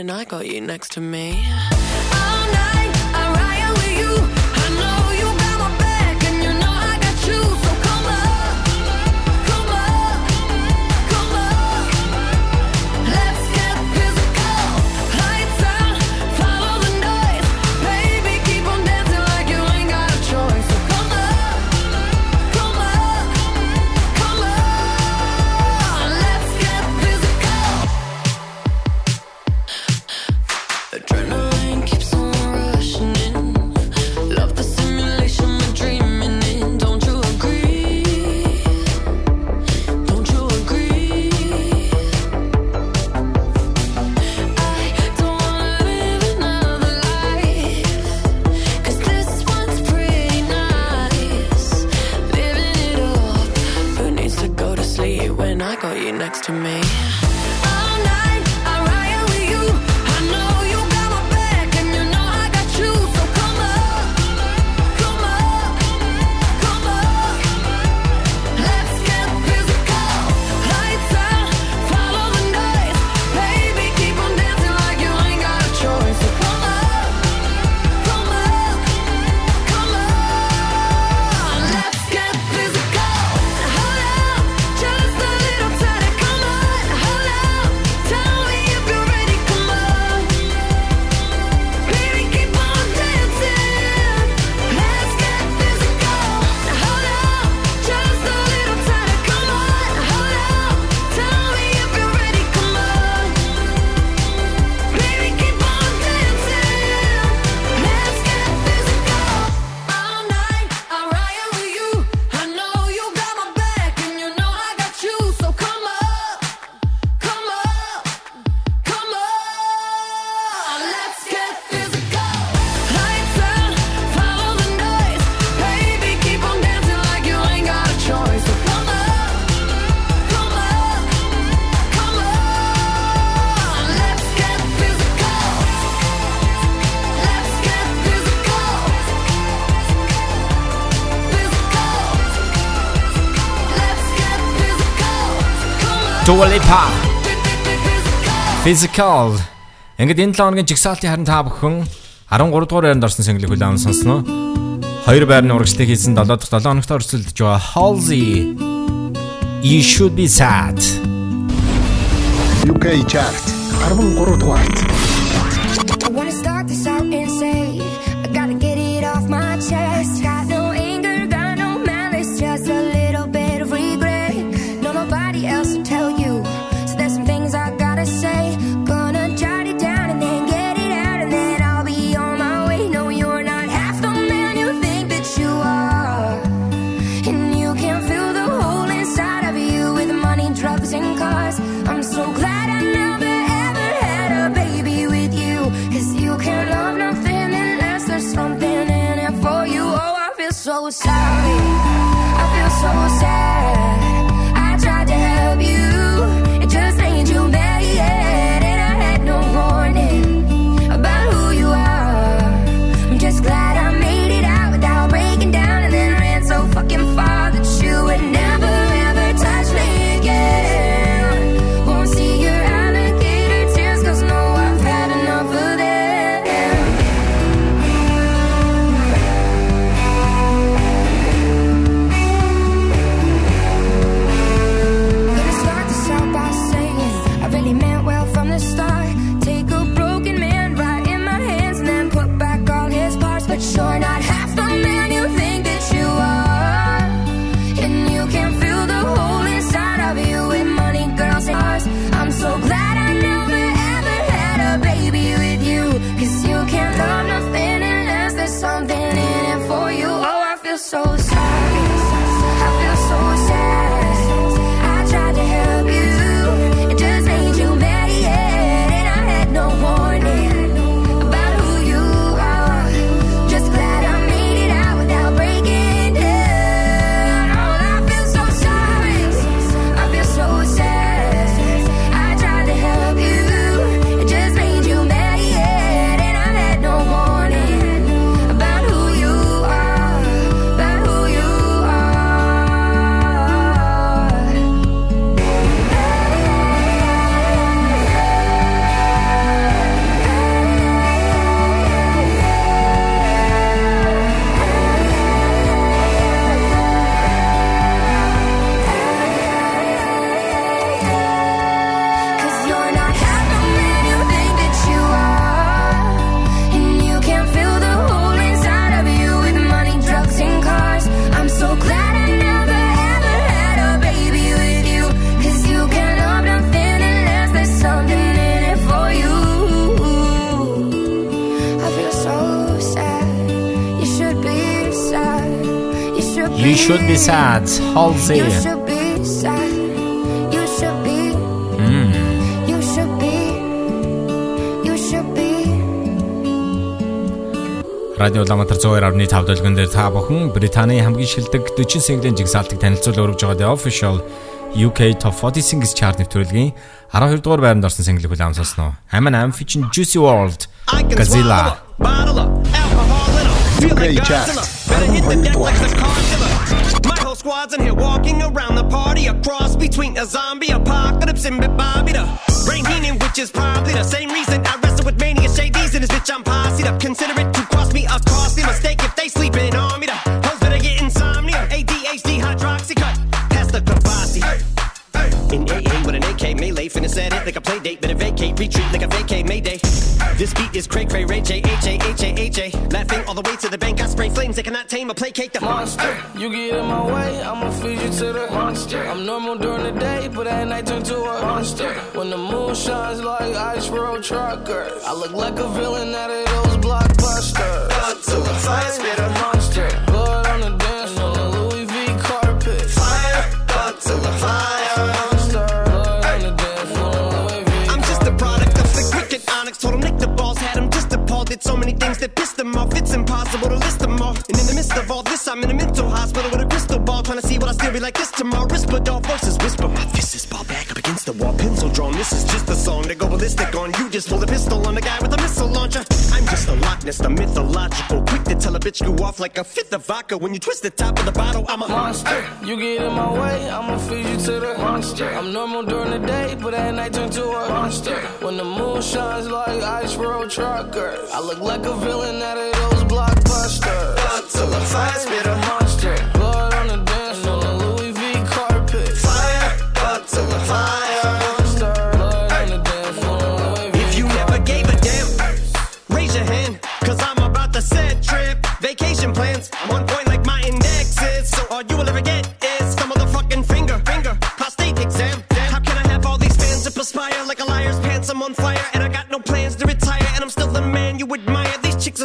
S9: when I got you next to me?
S2: Dua Lipa. Physical. Ингээд энэ 7 хоногийн жигсаалтын харин та бүхэн 13 дугаар байранд орсон single-ийг хүлээн сонсноо. Хоёр байрны урагшлыг хийсэн 7 дахь 7 хоногт орцолдож байгаа Halsey. You should be sad.
S14: UK chart 13 дугаарт.
S20: Be You should be sad.
S2: Halsey.
S20: You should be sad. You should be.
S2: Mm.
S20: You should be. You should be.
S2: Радио Улаанбаатар 102.5 дэлгэн дээр та бүхэн Британий хамгийн шилдэг 40 single-ийн жигсаалтыг танилцуул өргөж байгаа The Official UK Top 40 Singles Chart нэвтрүүлгийн 12 дугаар байранд орсон single-ийг хүлээн сонсноо. Амин Am featuring Juicy World Godzilla.
S14: UK chart 12 дугаар.
S21: My whole squad's in here walking around the party, a cross between a zombie apocalypse and Bobby the brain healing, which is probably the same reason I wrestle with mania shades in this bitch. I'm posse up. Consider it to cost me a costly mistake if they sleeping on me. The hoes better get insomnia, ADHD, hydroxy cut, past the Kavasi. In AA with an AK melee, finna set it like a play date, better vacate, retreat like a vacate mayday. This beat is cray cray, Ray J, H A, H A, H A. Laughing all the way to the bank, I spray flames that cannot tame or placate the monster.
S16: You get in my way, I'ma feed you to the monster. I'm normal during the day, but at night turn to a monster. When the moon shines like ice road truckers, I look like a villain out of those blockbusters.
S21: to the fire spitter.
S16: monster.
S21: Many things that piss them off. It's impossible to list them all. And in the midst of all this, I'm in a mental hospital with a crystal ball. Trying to see what I still be like this tomorrow. Rispadol voices whisper. My fist is ball back up against the wall. Pencil drawn. This is just a song to go ballistic on. You just pull a pistol on the guy with a missile launcher. I'm just a lot witness the mythological. Quick to tell a bitch you off like a fifth of vodka. When you twist the top of the bottle, I'm a
S22: monster. You get in my way, I'ma feed you to the monster. I'm normal during the day, but at night turn to a monster. When the moon shines like ice road truckers, I look like a villain out of those blockbusters.
S21: Till the fire spit a
S22: monster.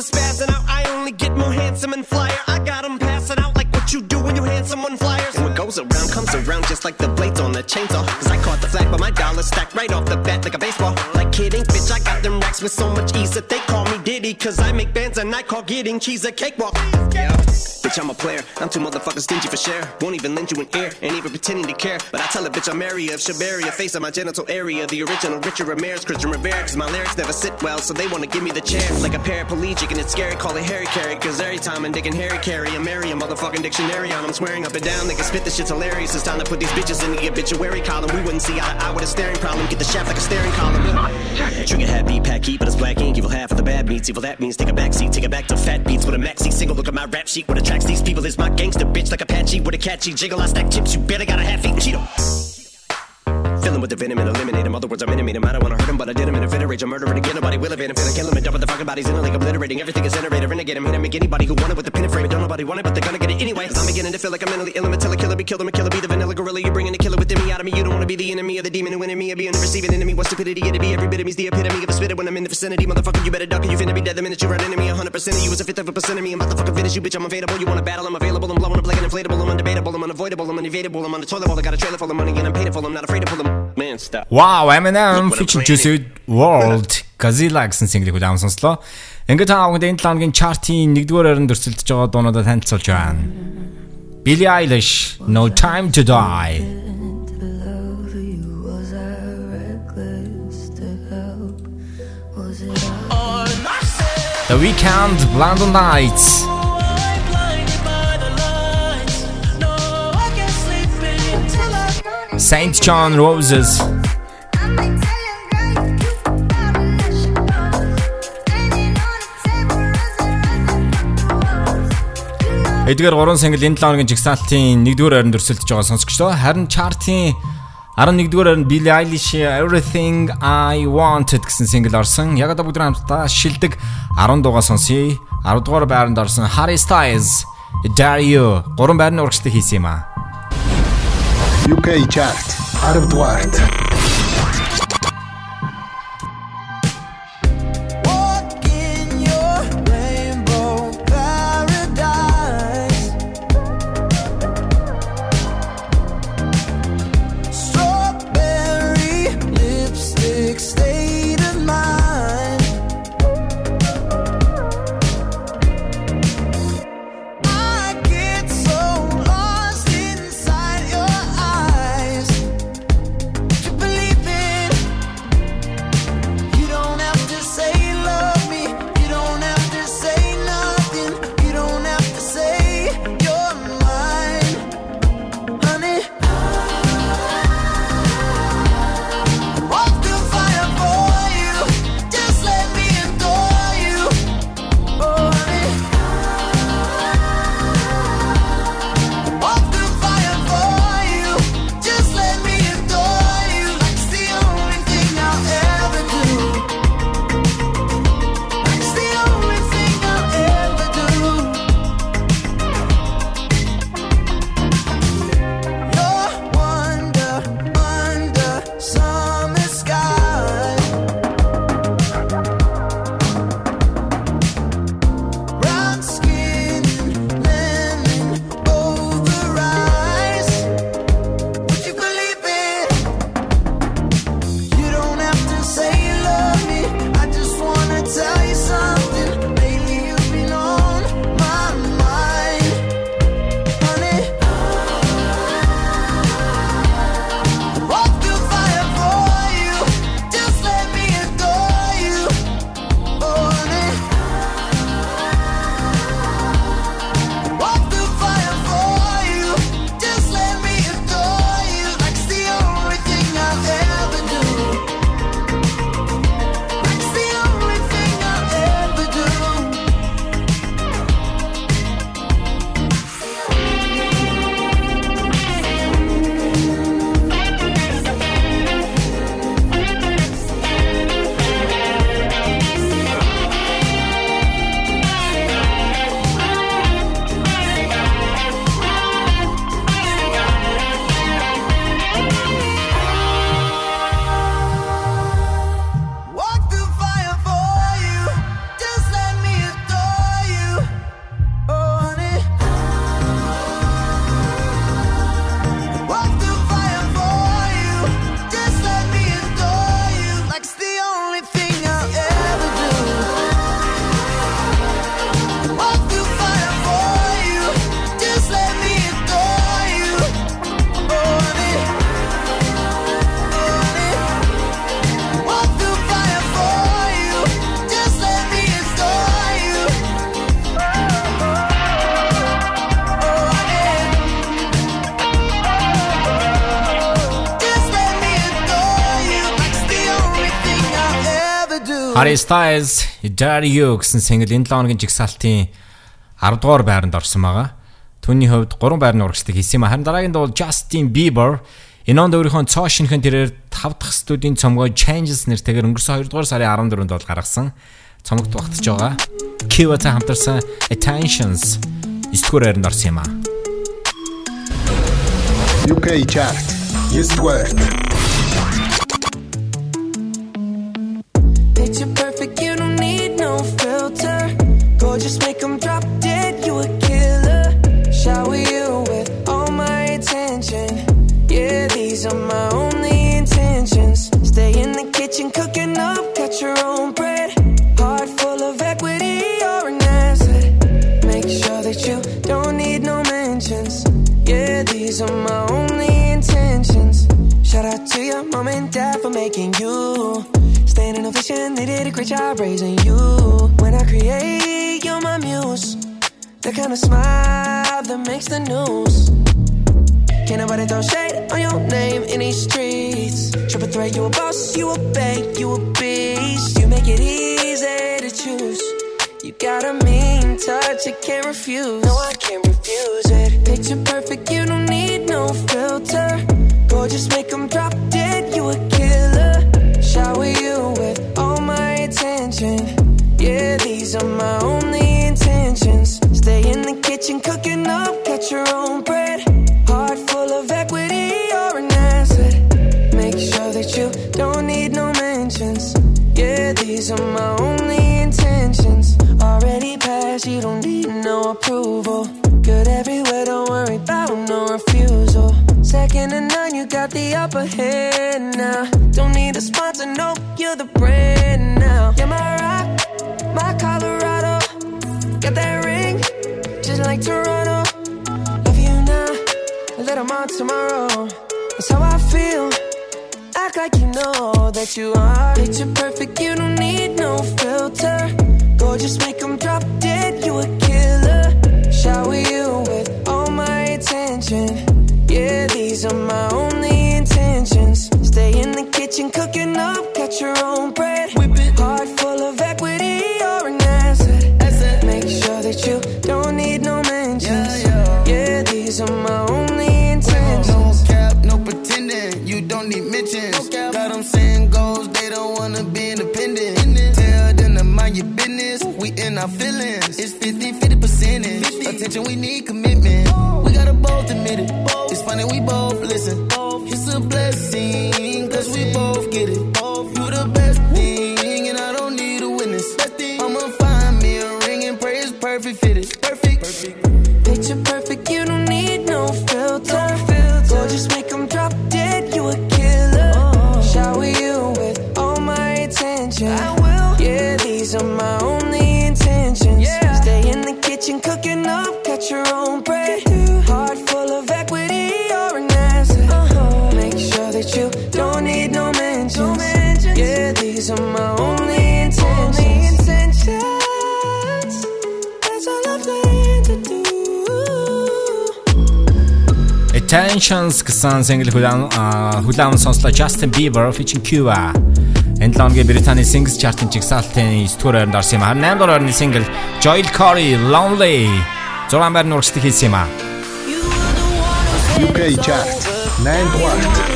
S21: Spazzing out. I only get more handsome and flyer. I got them passing out like what you do when you hand someone flyers. And what goes around comes around just like the blades on the chainsaw. Cause I caught the flag, but my dollar stacked right off the bat like a baseball. Like kidding, bitch, I got them racks with so much ease that they call me Cause I make bands and I call getting cheese a cakewalk. Yeah. Bitch, I'm a player. I'm too motherfucking stingy for share. Won't even lend you an ear, ain't even pretending to care. But I tell a bitch I'm area of Shabaria, face of my genital area. The original Richard Ramirez, Christian Rivera. Cause my lyrics never sit well, so they wanna give me the chair. Like a paraplegic, and it's scary, call it Harry Carry. Cause every time I'm digging Harry Carry, I'm Mary, a motherfucking dictionary on. I'm swearing up and down, niggas spit this shit's hilarious. It's time to put these bitches in the obituary column. We wouldn't see eye to eye with a staring problem. Get the shaft like a staring column. Trigger happy, pack heat, but it's black ink. Evil half of the bad meats. Evil that means take a back seat, take it back to fat beats with a maxi single. Look at my rap sheet. What attracts these people is my gangster bitch like Apache with a catchy jiggle. I stack chips, you better got a half eat Cheeto. Fill him with the venom and eliminate him. Other words, I'm intimate him. I don't wanna hurt him, but I did him in a fit of. I'm murdering again. Nobody will evade him. Finna kill him and dump the fucking bodies in a lake, obliterating everything is iterator. Renegade him, and I make anybody who want it with the pin frame. Don't nobody want it, but they're gonna get it anyway. I'm beginning to feel like I'm mentally ill. I'm a killer, killer, be killed. I'm a killer, be the vanilla gorilla. You're bringing the killer within me out of me. You don't wanna be the enemy of the demon who in me. Or be in the receiving enemy. What stupidity it'd be. Every bit of me's the epitome of a spitter when I'm in the vicinity. Motherfucker, you better duck or you finna be dead the minute you run into me. 100% of you is a fifth of a percent of me. I'm about to fucking finish you, bitch. I'm available. You wanna battle? I'm available. I'm blowing up like an inflatable. I'm undebatable. I'm unavoidable. I'm unevadable. I'm on the toilet bowl. I got a trailer full of money and I'm paid for. I'm not afraid to pull them. Man, stop.
S2: Wow, Eminem featuring Juicy World Godzilla гэсэн single-ийг удаан сонслоо. Ингээд та бүхэнд энэ 7 хоногийн чартын 1-р байранд өрсөлдөж байгаа дуунуудаа танилцуулж байна. Billie Eilish No Time to Die. The Weeknd Blinding Lights. Saint John Roses. Эдгээр 3 single энэ 7 хоногийн жигсаалтын 1-р байранд өрсөлдөж байгаа сонсогчдоо харин чартын 11-р байранд Billie Eilish Everything I Wanted гэсэн single орсон. Яг одоо бүгд хамтдаа шилдэг 10 дуугаа сонсъё. 10 дугаар байранд орсон Harry Styles Dario 3 байрны урагштай хийсэн юм аа.
S3: UK Chart.
S6: Hard Duarte.
S2: Harry Styles, Dare You гэсэн single энэ 7 хоногийн жигсаалтын 10 дугаар байранд орсон байгаа. Түүний хувьд 3 байрны урагшдаг хийсэн юм. Харин дараагийн дуул Justin Bieber энэ онд өөрийнхөө цоо шинхэн тэрээр 5 дахь студийн цомгоо Changes нэртэйгээр өнгөрсөн 2 дугаар сарын 14-нд бол гаргасан. Цомогт багтж байгаа. Kiwa-тай хамтарсан Attentions 9 дугаар байранд орсон юм аа.
S9: UK chart. Yes word.
S23: For making you. Staying in a vision, they did a great job raising you. When I create, you're my muse. The kind of smile that makes the news. Can't nobody throw shade on your name in these streets. Triple threat, you a boss, you a bank, you a beast. You make it easy to choose. You got a mean touch, you can't refuse. No, I can't refuse it. Picture perfect, you don't need no filter. Gorgeous, make them drop dead, you a killer. Shower you with all my attention. Yeah, these are my only intentions. Stay in the kitchen, cooking up, cut your own bread. Heart full of equity, you're an asset. Make sure that you don't need no mentions. Yeah, these are my only intentions. Already passed, you don't need no approval. The upper hand now. Don't need a sponsor, no, you're the brand now. You're my rock, my Colorado. Got that ring, just like Toronto. Love you now, a little more tomorrow. That's how I feel. Act like you know that you are. Picture perfect, you don't need no filter. Gorgeous, make them drop dead, you a killer. Shower you with all my attention. Yeah, these are my only intentions. Stay in the kitchen, cooking up, cut your own bread. Whip it. Heart full of equity, you're an asset. Make sure that you don't need no mentions. Yeah, these are my only intentions.
S6: No cap, no pretending. You don't need mentions. Got them saying goals, they don't wanna be independent. Tell them to mind your business. We in our feelings. It's 50 50 percentage. Attention, we need commitment. We gotta both admit it. It's funny, we both listen. Get it.
S2: Attentions гэсэн single хүлээн хүлээн сонслоо Justin Bieber featuring Cuba. Энэ лонгийн Британий Singles Chart-ын жигсаалтын 9 дугаар байранд орсон юм. Харин 8 дугаар байрны single Joel Corey Lonely 6 байрны урагшдаг хийсэн юм а.
S9: UK chart. 9 дугаар.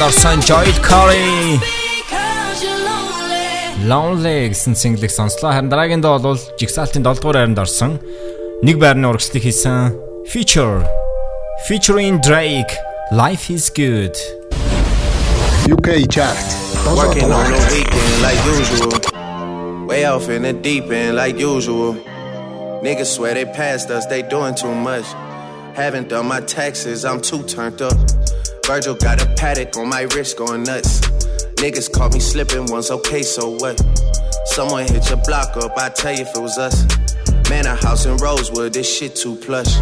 S2: 8 дугаар байранд орсон Joy Corey Lonely гэсэн single-ийг сонслоо. Харин дараагийн доо бол жигсаалтын 7 дугаар байранд орсон. Нэг байрны урагшлыг хийсэн Feature featuring Drake Life is good.
S3: UK chart.
S24: Working on the weekend like usual. Way off in the deep end like usual. Niggas swear they passed us, they doing too much. Haven't done my taxes, I'm too turned up. Virgil got a paddock on my wrist going nuts. Niggas caught me slipping once, okay, so what? Someone hit your block up, I tell you if it was us. Man, a house in Rosewood, this shit too plush.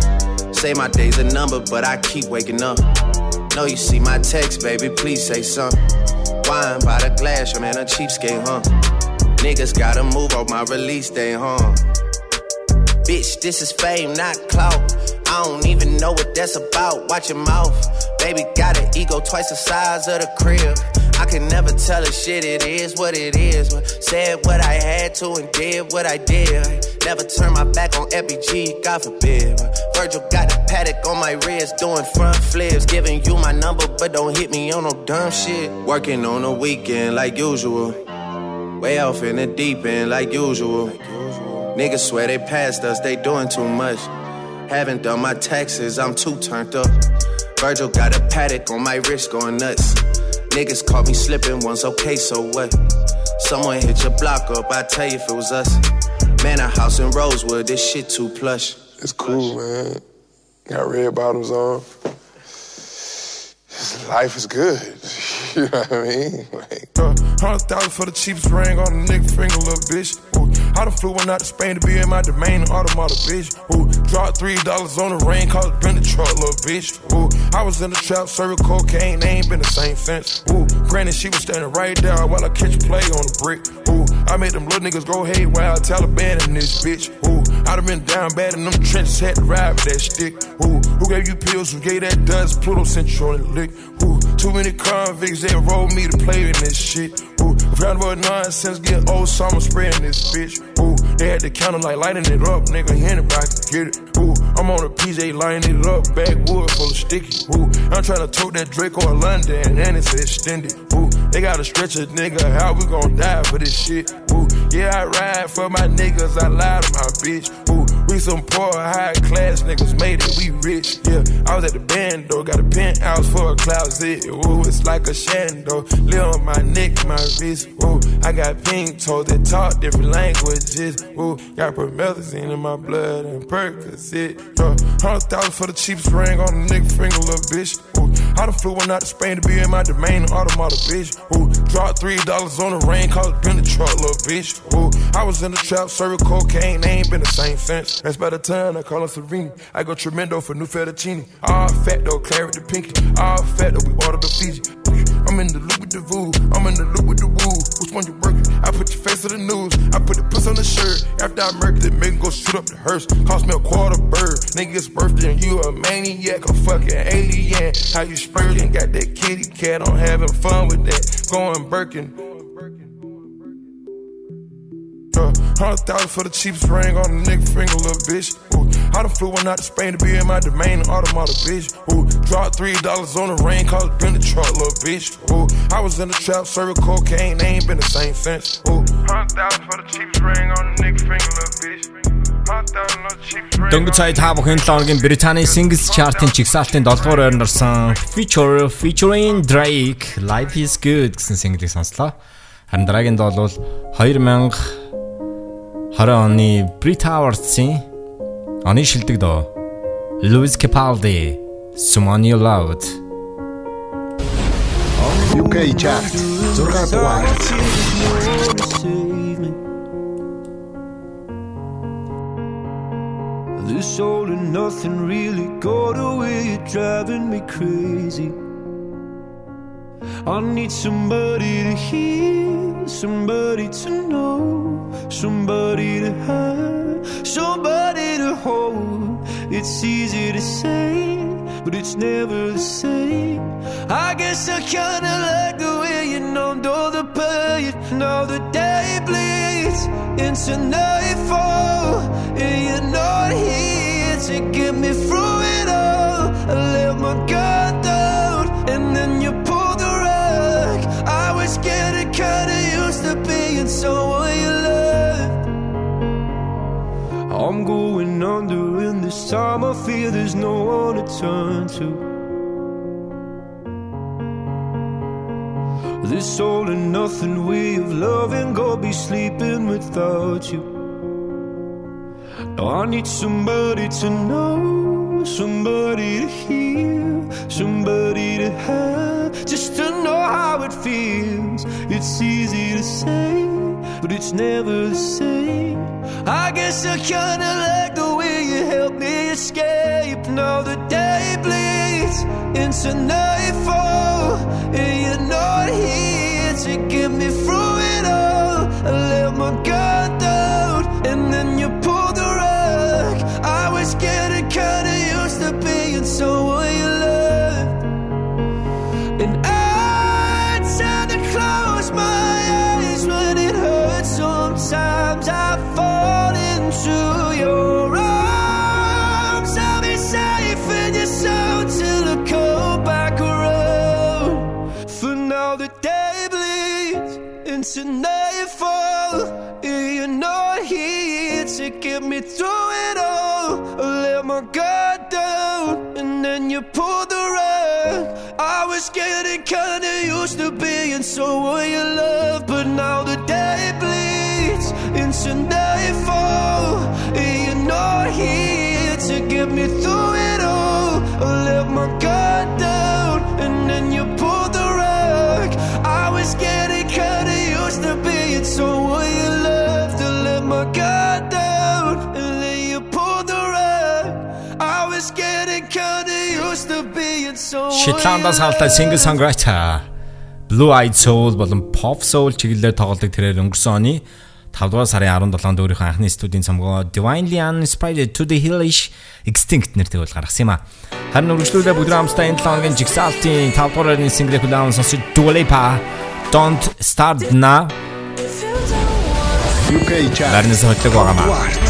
S24: Say my day's a number, but I keep waking up. Know you see my text, baby, please say something. Wine by the glass, man a cheapskate, huh? Niggas gotta move on my release day, huh? Bitch, this is fame, not clout. I don't even know what that's about. Watch your mouth. Baby got an ego twice the size of the crib. I can never tell a shit, it is what it is. But Said what I had to and did what I did. Never turn my back on FBG, God forbid. Virgil got a paddock on my wrist, doing front flips. Giving you my number, but don't hit me on no dumb shit. Working on the weekend like usual. Way off in the deep end like usual. Niggas swear they passed us, they doing too much. Haven't done my taxes, I'm too turned up. Virgil got a paddock on my wrist going nuts. Niggas caught me slipping once, okay, so what? Someone hit your block up, I tell you if it was us. Man, a house in Rosewood, this shit too plush.
S25: It's cool, man. Got red bottoms on. Life is good. (laughs) you know what I mean? Like,
S26: uh, hundred thousand for the cheapest ring on a nigga finger, little bitch. Ooh, I done flew one out to Spain to be in my domain, automata, bitch. Ooh, dropped three dollars on the rain, called it the truck, little bitch. Ooh, I was in the trap, serving cocaine, they ain't been the same since. Ooh, granted, she was standing right there while I catch play on the brick. Ooh, I made them little niggas go haywire, Taliban in this bitch. Ooh, I done been down bad in them trenches, had to ride with that stick. Ooh, who gave you pills? Who gave that dust? Pluto sent you on the lick. Ooh, too many convicts that rolled me to play in this shit. Ooh, round about nonsense, get old summer spreading this bitch. Ooh, they had the counter like lighting it up, nigga. Anybody can get it. Ooh, I'm on a PJ lining it up, backwood full of sticky. Ooh, I'm trying to tote that Draco in London, and it's extended. Ooh, they gotta stretch a nigga, how we gon' die for this shit? Ooh, yeah, I ride for my niggas, I lie to my bitch. Ooh, we some poor, high class niggas made it, we rich. Yeah, I was at the band though, got a penthouse for a closet. Ooh, it's like a shando, live on my neck, my wrist. Ooh, I got pink toes that talk different languages. Ooh, got promethazine in my blood and Percocet. Uh, hundred thousand for the cheapest ring on a nigga finger, little bitch. Ooh, I done flew one out to Spain to be in my domain, automata, bitch. Ooh, dropped three dollars on the rain, cause it been the truck, little bitch. Ooh, I was in the trap, serving cocaine, they ain't been the same since. That's by the time I call her Serene. I go tremendo for new fettuccine. All fat though, claret the pinky. All fat though, we ordered the Fiji. I'm in the loop with the voo, I'm in the loop with the woo. Which one you working? I put your face on the news, I put the puss on the shirt. After I murdered it, make go shoot up the hearse. Cost me a quarter bird. Nigga's birthday and you a maniac, a fucking alien. How you spurting? Got that kitty cat, I'm having fun with that. Going Birkin. Uh, hundred thousand for the cheapest ring on a nigga finger, little bitch. Ooh, I done flew one out to Spain to be in my domain, automata, bitch. Ooh, dropped three dollars on the rain, cause been the truck, little bitch. Ooh, I was in the trap, serving cocaine, they ain't been the same since. Ooh, hundred thousand for the cheapest ring on a nigga finger, little bitch.
S2: Дөнгөж сая та бүхэн 7 хоногийн Британий Singles Chart-ын чигсалтын 7 дугаар байранд орсон Feature featuring Drake Life is Good гэсэн single-ийг сонслоо. Харин дараагийн доо бол 2000 20 оны Brit Awards-ийн оны шилдэг доо Louis Capaldi Someone you loved.
S3: UK chart,
S27: This all and nothing really got away, you're driving me crazy. I need somebody to hear, somebody to know, somebody to have, somebody to hold. It's easy to say but it's never the same. I guess I kinda like the way you numbed all the pain. Now the day bleeds into nightfall, and you're not here to get me through it all. I let my guard down, and then you pull the rug. I was getting kinda used to being someone you loved. I'm going under, and this time I feel there's no one to turn to. This all and nothing way of loving, go be sleeping without you. Now I need somebody to know, somebody to hear, somebody to have, just to know how it feels. It's easy to say, but it's never the same. I guess I kinda like the way you help me escape. Now the day bleeds into nightfall, and you're not here to get me through it all. I let my guard down, and then you pulled the rug. I was getting kinda used to being someone into nightfall. and You're not here to get me through it all. I let my guard down, and then you pulled the rug. I was getting kinda used to being someone you love, but now the day bleeds into nightfall. You're not here to get me through it all. I let my being someone you loved. To let my guard down, and then you pulled the rug. I was getting kinda used to being someone.
S2: Шотландаас хаалтай single songwriter Blue Eyed Soul болон Pop Soul чиглэлээр тоглодог тэрээр өнгөрсөн оны 5 дугаар сарын 17-нд өөрийнхөө анхны студийн цомгоо Divinely Uninspired to the Hellish Extinct нэртэй бол гаргасан юм а. Харин үргэлжлүүлээ бүгд хамтдаа энэ 7 хоногийн Jigsaw-ийн 5 дугаарны single хүлээн сонсож Dua Lipa Don't Start Now
S9: Vernes recte guagama.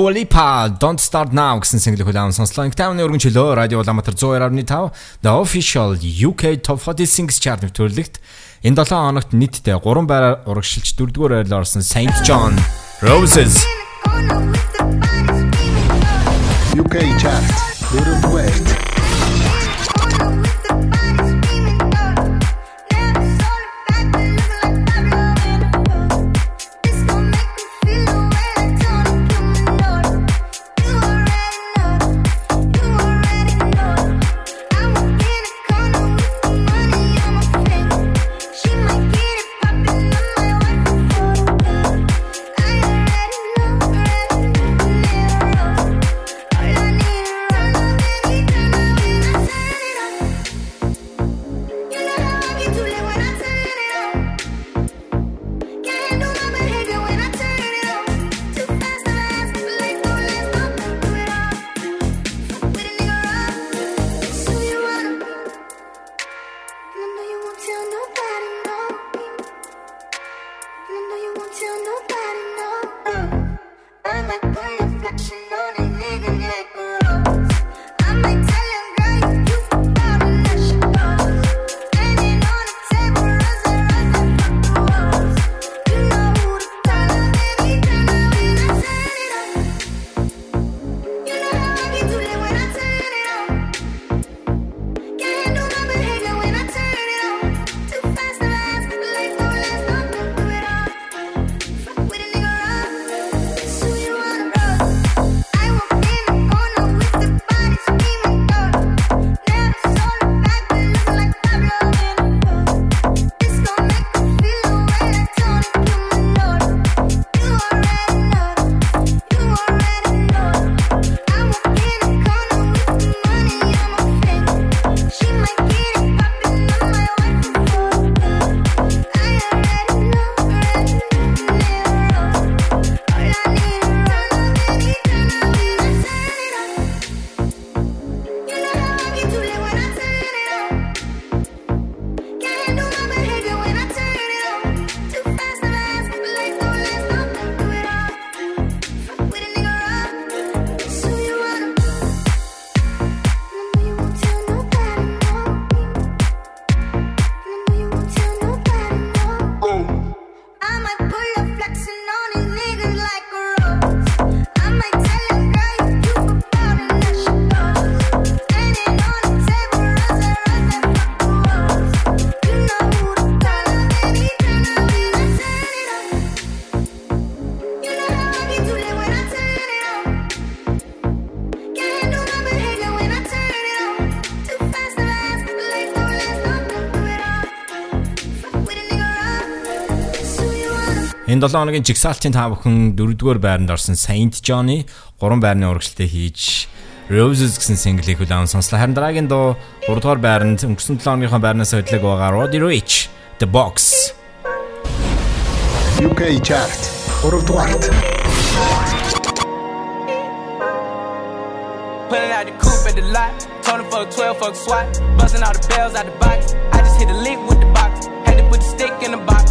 S2: Dua Lipa Don't Start Now гэсэн single хүлээн сонслоо. Инктауны өргөн чөлөө радио Улаанбаатар 102.5 The Official UK Top 40 Singles Chart нэвтрүүлэгт энэ 7 хоногт нийтдээ 3 байраар урагшилж 4-р байрлал орсон Saint John Roses
S3: UK Chart. Дөрөвдүгээр.
S2: Энэ 7 хоногийн жигсаалтын та бүхэн 4-р байранд орсон Saint John-ы 3 байрны урагшлалтай хийж Roses гэсэн single-ийг хүлээн сонслоо. Харин дараагийн дуу 3-р байранд өнгөрсөн 7 хоногийнхоо байрнаас хөдлөг байгаа Roddy Ricch The Box.
S3: UK Chart. 3-р.
S28: Pulling out the coupe at the lot. Tony fuck 12, fuck SWAT. Busting all the bells out the box. I just hit a lick with the box. Had to put the stick in the box.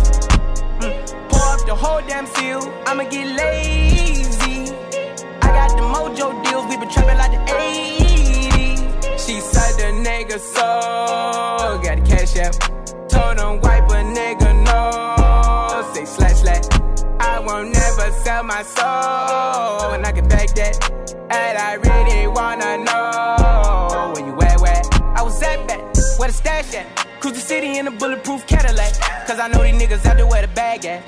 S28: The whole damn seal. I'ma get lazy. I got the mojo deals, we been trapping like the 80s. She said the nigga so got the cash out. Told him wipe a nigga no. Say slash slash. I won't never sell my soul, and I can back that. And I really wanna know where you at, where I was at back, where the stash at. Cruise the city in a bulletproof Cadillac. Cause I know these niggas out there where the bag at.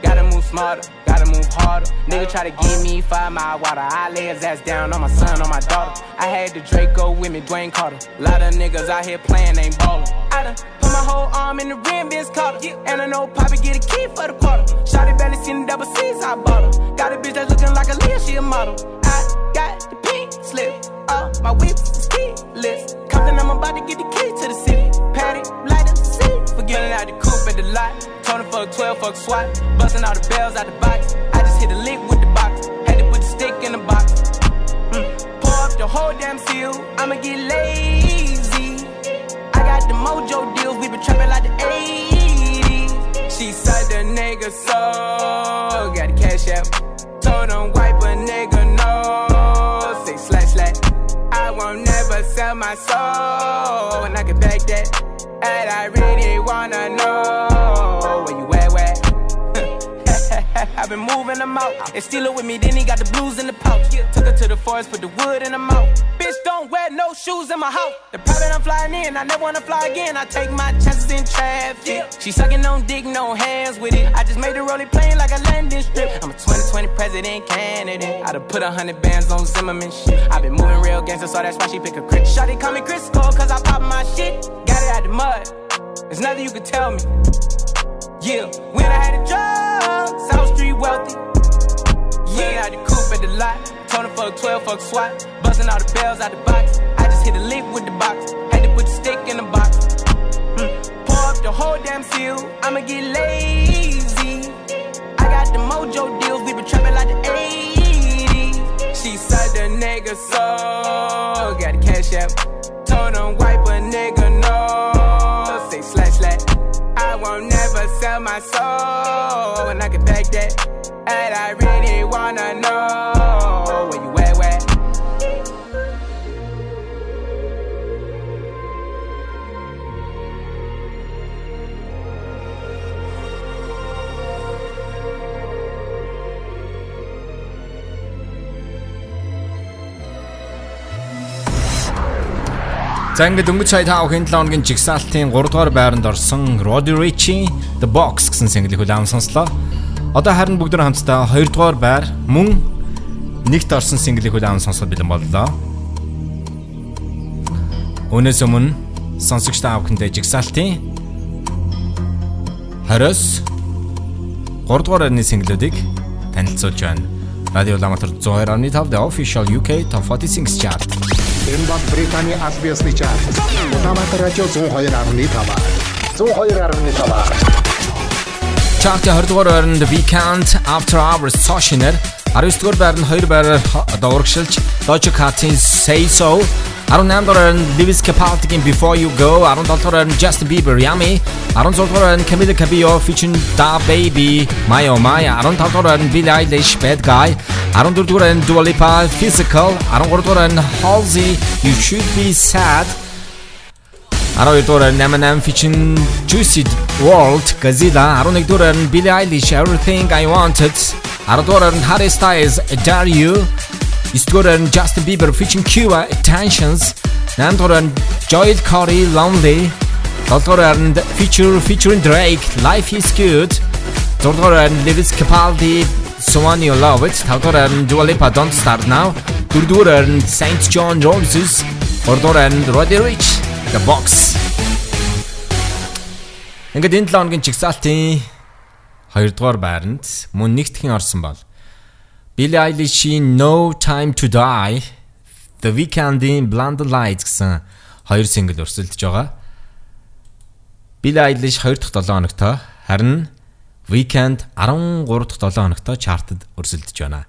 S28: Gotta move smarter, gotta move harder. Nigga try to give me five mile water. I lay his ass down on my son, on my daughter. I had the Draco with me, Dwayne Carter. Lot of niggas out here playing, ain't ballin'. I done put my whole arm in the rim, Vince Carter. And I know Poppy get a key for the quarter. Shotty barely seen the double C's, I bought her. Got a bitch that's looking like a Leah, she a model. I got the pink slip, uh, my whip is keyless. Compton, I'm about to get the key to the city. Patty, light up city. Forgetting out the coupe at the lot. Tony fuck 12, fuck SWAT. Busting all the bells out the box. I just hit a lick with the box. Had to put the stick in the box. Mm. Pour up the whole damn seal. I'ma get lazy. I got the mojo deals. We been trapping like the 80s. She said the nigga so. Got the cash out. Told him wipe a nigga no. my soul, and I can back that. And I really wanna know (laughs) I've been moving them out. And steal it with me, then he got the blues in the pouch. Took her to the forest, put the wood in the mouth. Bitch, don't wear no shoes in my house. The private I'm flying in, I never wanna fly again. I take my chances in traffic. She sucking on dick, no hands with it. I just made the rolling plane like a landing strip. I'm a 2020 president candidate. I done put a hundred bands on Zimmerman shit. i been moving real gangster, so that's why she pick a crit. Shotty call me Crisco, cause I pop my shit. Got it out the mud. There's nothing you can tell me. Yeah, when I had a job, South Street wealthy. Yeah, I had the coupe at the lot. Told him fuck 12, fuck SWAT. Busting all the bells out the box. I just hit a lick with the box. Had to put the stick in the box. Mm. Pour up the whole damn seal. I'ma get lazy. I got the mojo deals. We been trapping like the 80s. She said the nigga so. Got the cash app. Told him wipe a nigga won't sell my soul. And I can back that. And I really wanna know
S2: За ингээд өнгөц сая 5 хэн 7 хоногийн жигсаалтын 3 дугаар байранд орсон Roddy Ricci The Box гэсэн single-ийг хүлээн сонслоо. Одоо харин бүгд хамтдаа 2 дугаар байр мөн нэгт орсон single-ийг хүлээн сонсоод бэлэн боллоо. Өнөөс өмнө сонсогч та бүхэндээ жигсаалтын 20-с 3 дугаар байрны single-үүдийг танилцуулж байна. Радио Ламатар 102.5 The Official UK Top 40 Singles Chart.
S3: Энэ бол Британий аль биесны чарт. Улаанбаатар радио 102.5. 102.5.
S2: Чарт 20 дугаар байранд Weekend After Hours Soshinер 19 дугаар байранд 2 байраар одоо урагшилж Doja Cat-ийн Say So 18 дугаар байранд Lewis Capaldi-гийн Before You Go 17 дугаар байранд Justin Bieber Yummy 16 дугаар байранд Camila Cabello featuring Da Baby My Oh My 15 дугаар байранд Billie Eilish Bad Guy Aaron Durdur and Dua Lipa, Physical, Aaron Gordur and Halsey, You Should Be Sad, Aaron Gordur and Eminem featuring Juice WRLD, Godzilla, Aaron Gordur and Billie Eilish, Everything I Wanted, Aaron Gordur and Harry Styles, Dare You, East and Justin Bieber featuring Quavo, Tensions, Namdor and Joel Corry, Lonely, Dr. and feature featuring Drake, Life is Good, Dr. and Lewis Capaldi, Someone You Love It 5 дугаар Dua Lipa Don't Start Now 4 дугаар Saint John Roses 3 дугаар Roddy Ricch The Box. Ингээд энэ 7 хоногийн чигсалтын 2 дугаар байранд мөн нэгтгэн орсон бол Billie Eilish-ийн No Time to Die, The Weeknd-ийн Blinding Lights гэсэн хоёр single өрсөлдөж байгаа. Billie Eilish 2 дахь 7 хоногтой харин Weeknd 13 дахь 7 хоногтой чартад өрсөлдөж байна.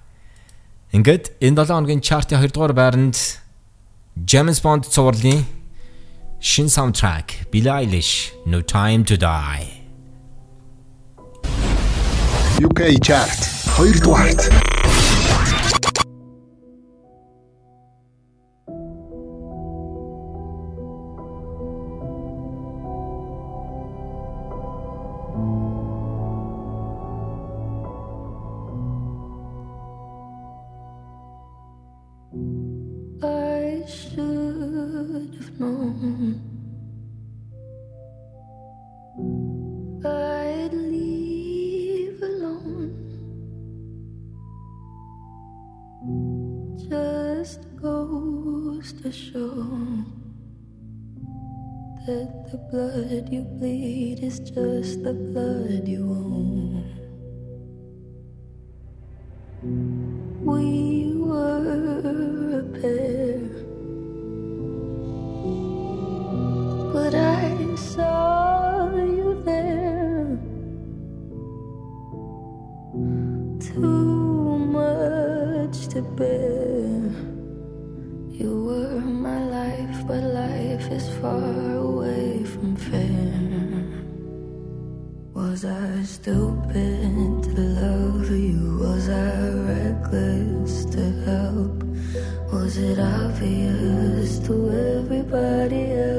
S2: Ингээд энэ 7 хоногийн чартын 2 дугаар байранд James Bond цувралын Shin soundtrack Billie Eilish No Time to Die
S3: UK chart 2 дугаарт
S14: to show that the blood you bleed is just the blood you own. We were a pair, but I saw you there. Too much to bear. You were my life, but life is far away from fair. Was I stupid to love you? Was I reckless to help? Was it obvious to everybody else?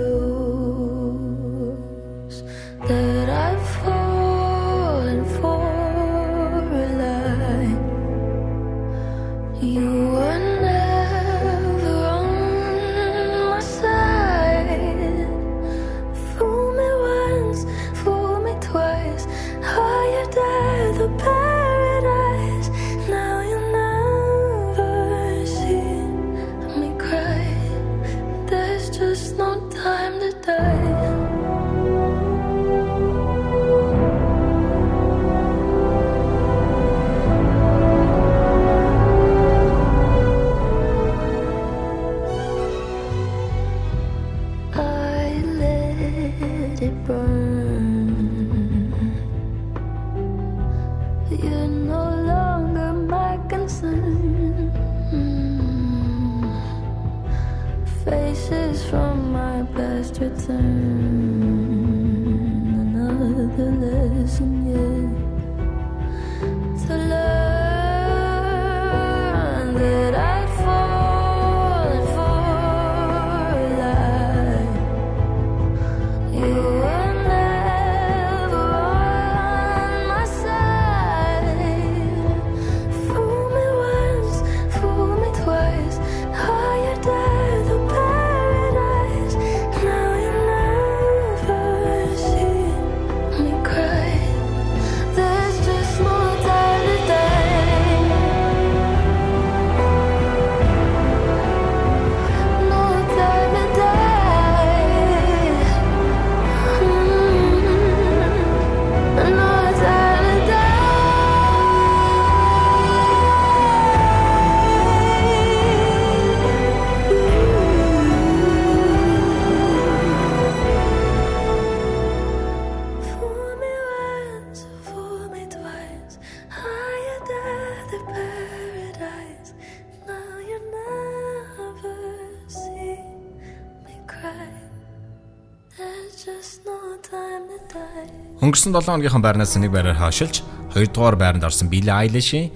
S2: Өнгөрсөн 7 хоногийнхаа байрнаас нэг байраар хашилж, 2 дугаар байранд орсон Billie Eilish-ийн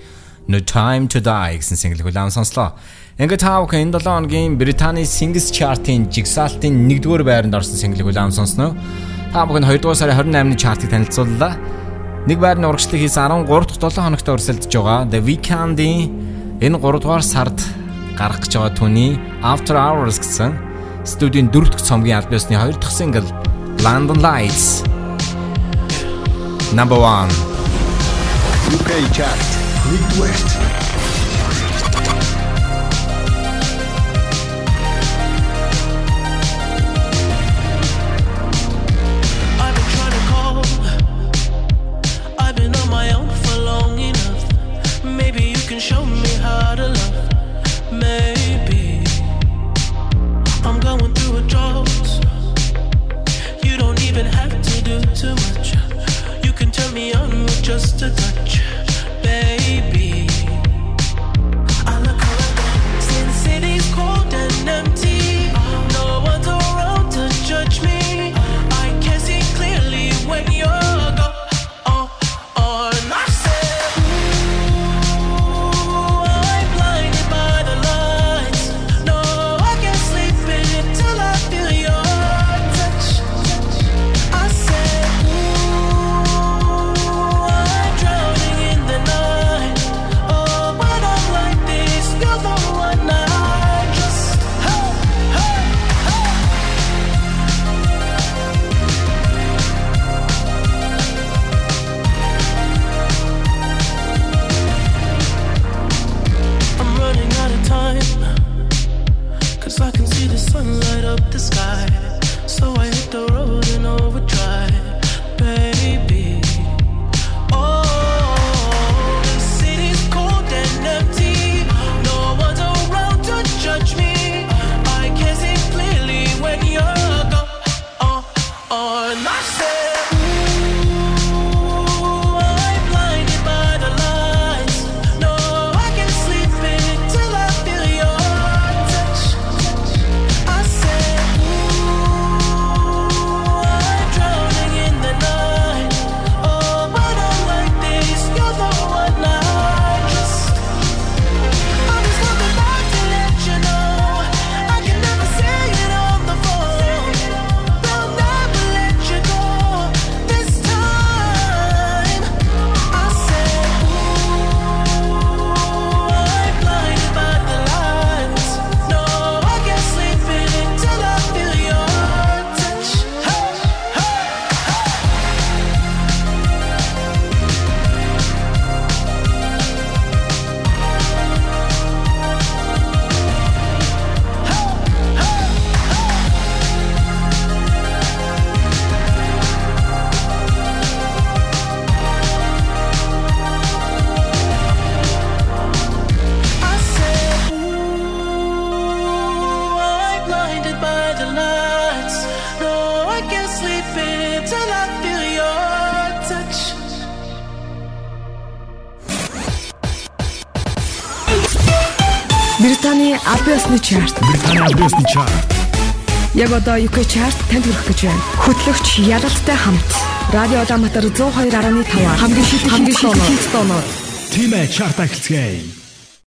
S2: No Time to Die гэсэн single хүлээм сонслоо. Ингээ та бүхэн энэ 7 хоногийн Британий Singles Chart-ийн жигсаалтын 1-р байранд орсон single хүлээм сонсноо. Та бүхэн 2-р сарын 28-ны chart-ыг танилцууллаа. Нэг байрны урагшлыг хийсэн 13-р 7 хоногт өрсөлдөж байгаа The Weeknd-ийн энэ 3-р сард гарах гэж байгаа түүний After Hours гэсэн студийн 4-р цомгийн альбомны 2-р single London Lights number one.
S3: UK chart,
S1: ёсны чарт.
S29: Албан ёсны чарт.
S1: Яг одоо UK чарт танд хүрэх гэж байна. Хөтлөгч Ялалтай хамт Радио Улаанбаатар 102.5 хамгийн шилдэг хамгийн шилдэг тоноор
S29: Тимэ чарт ахилцгээе.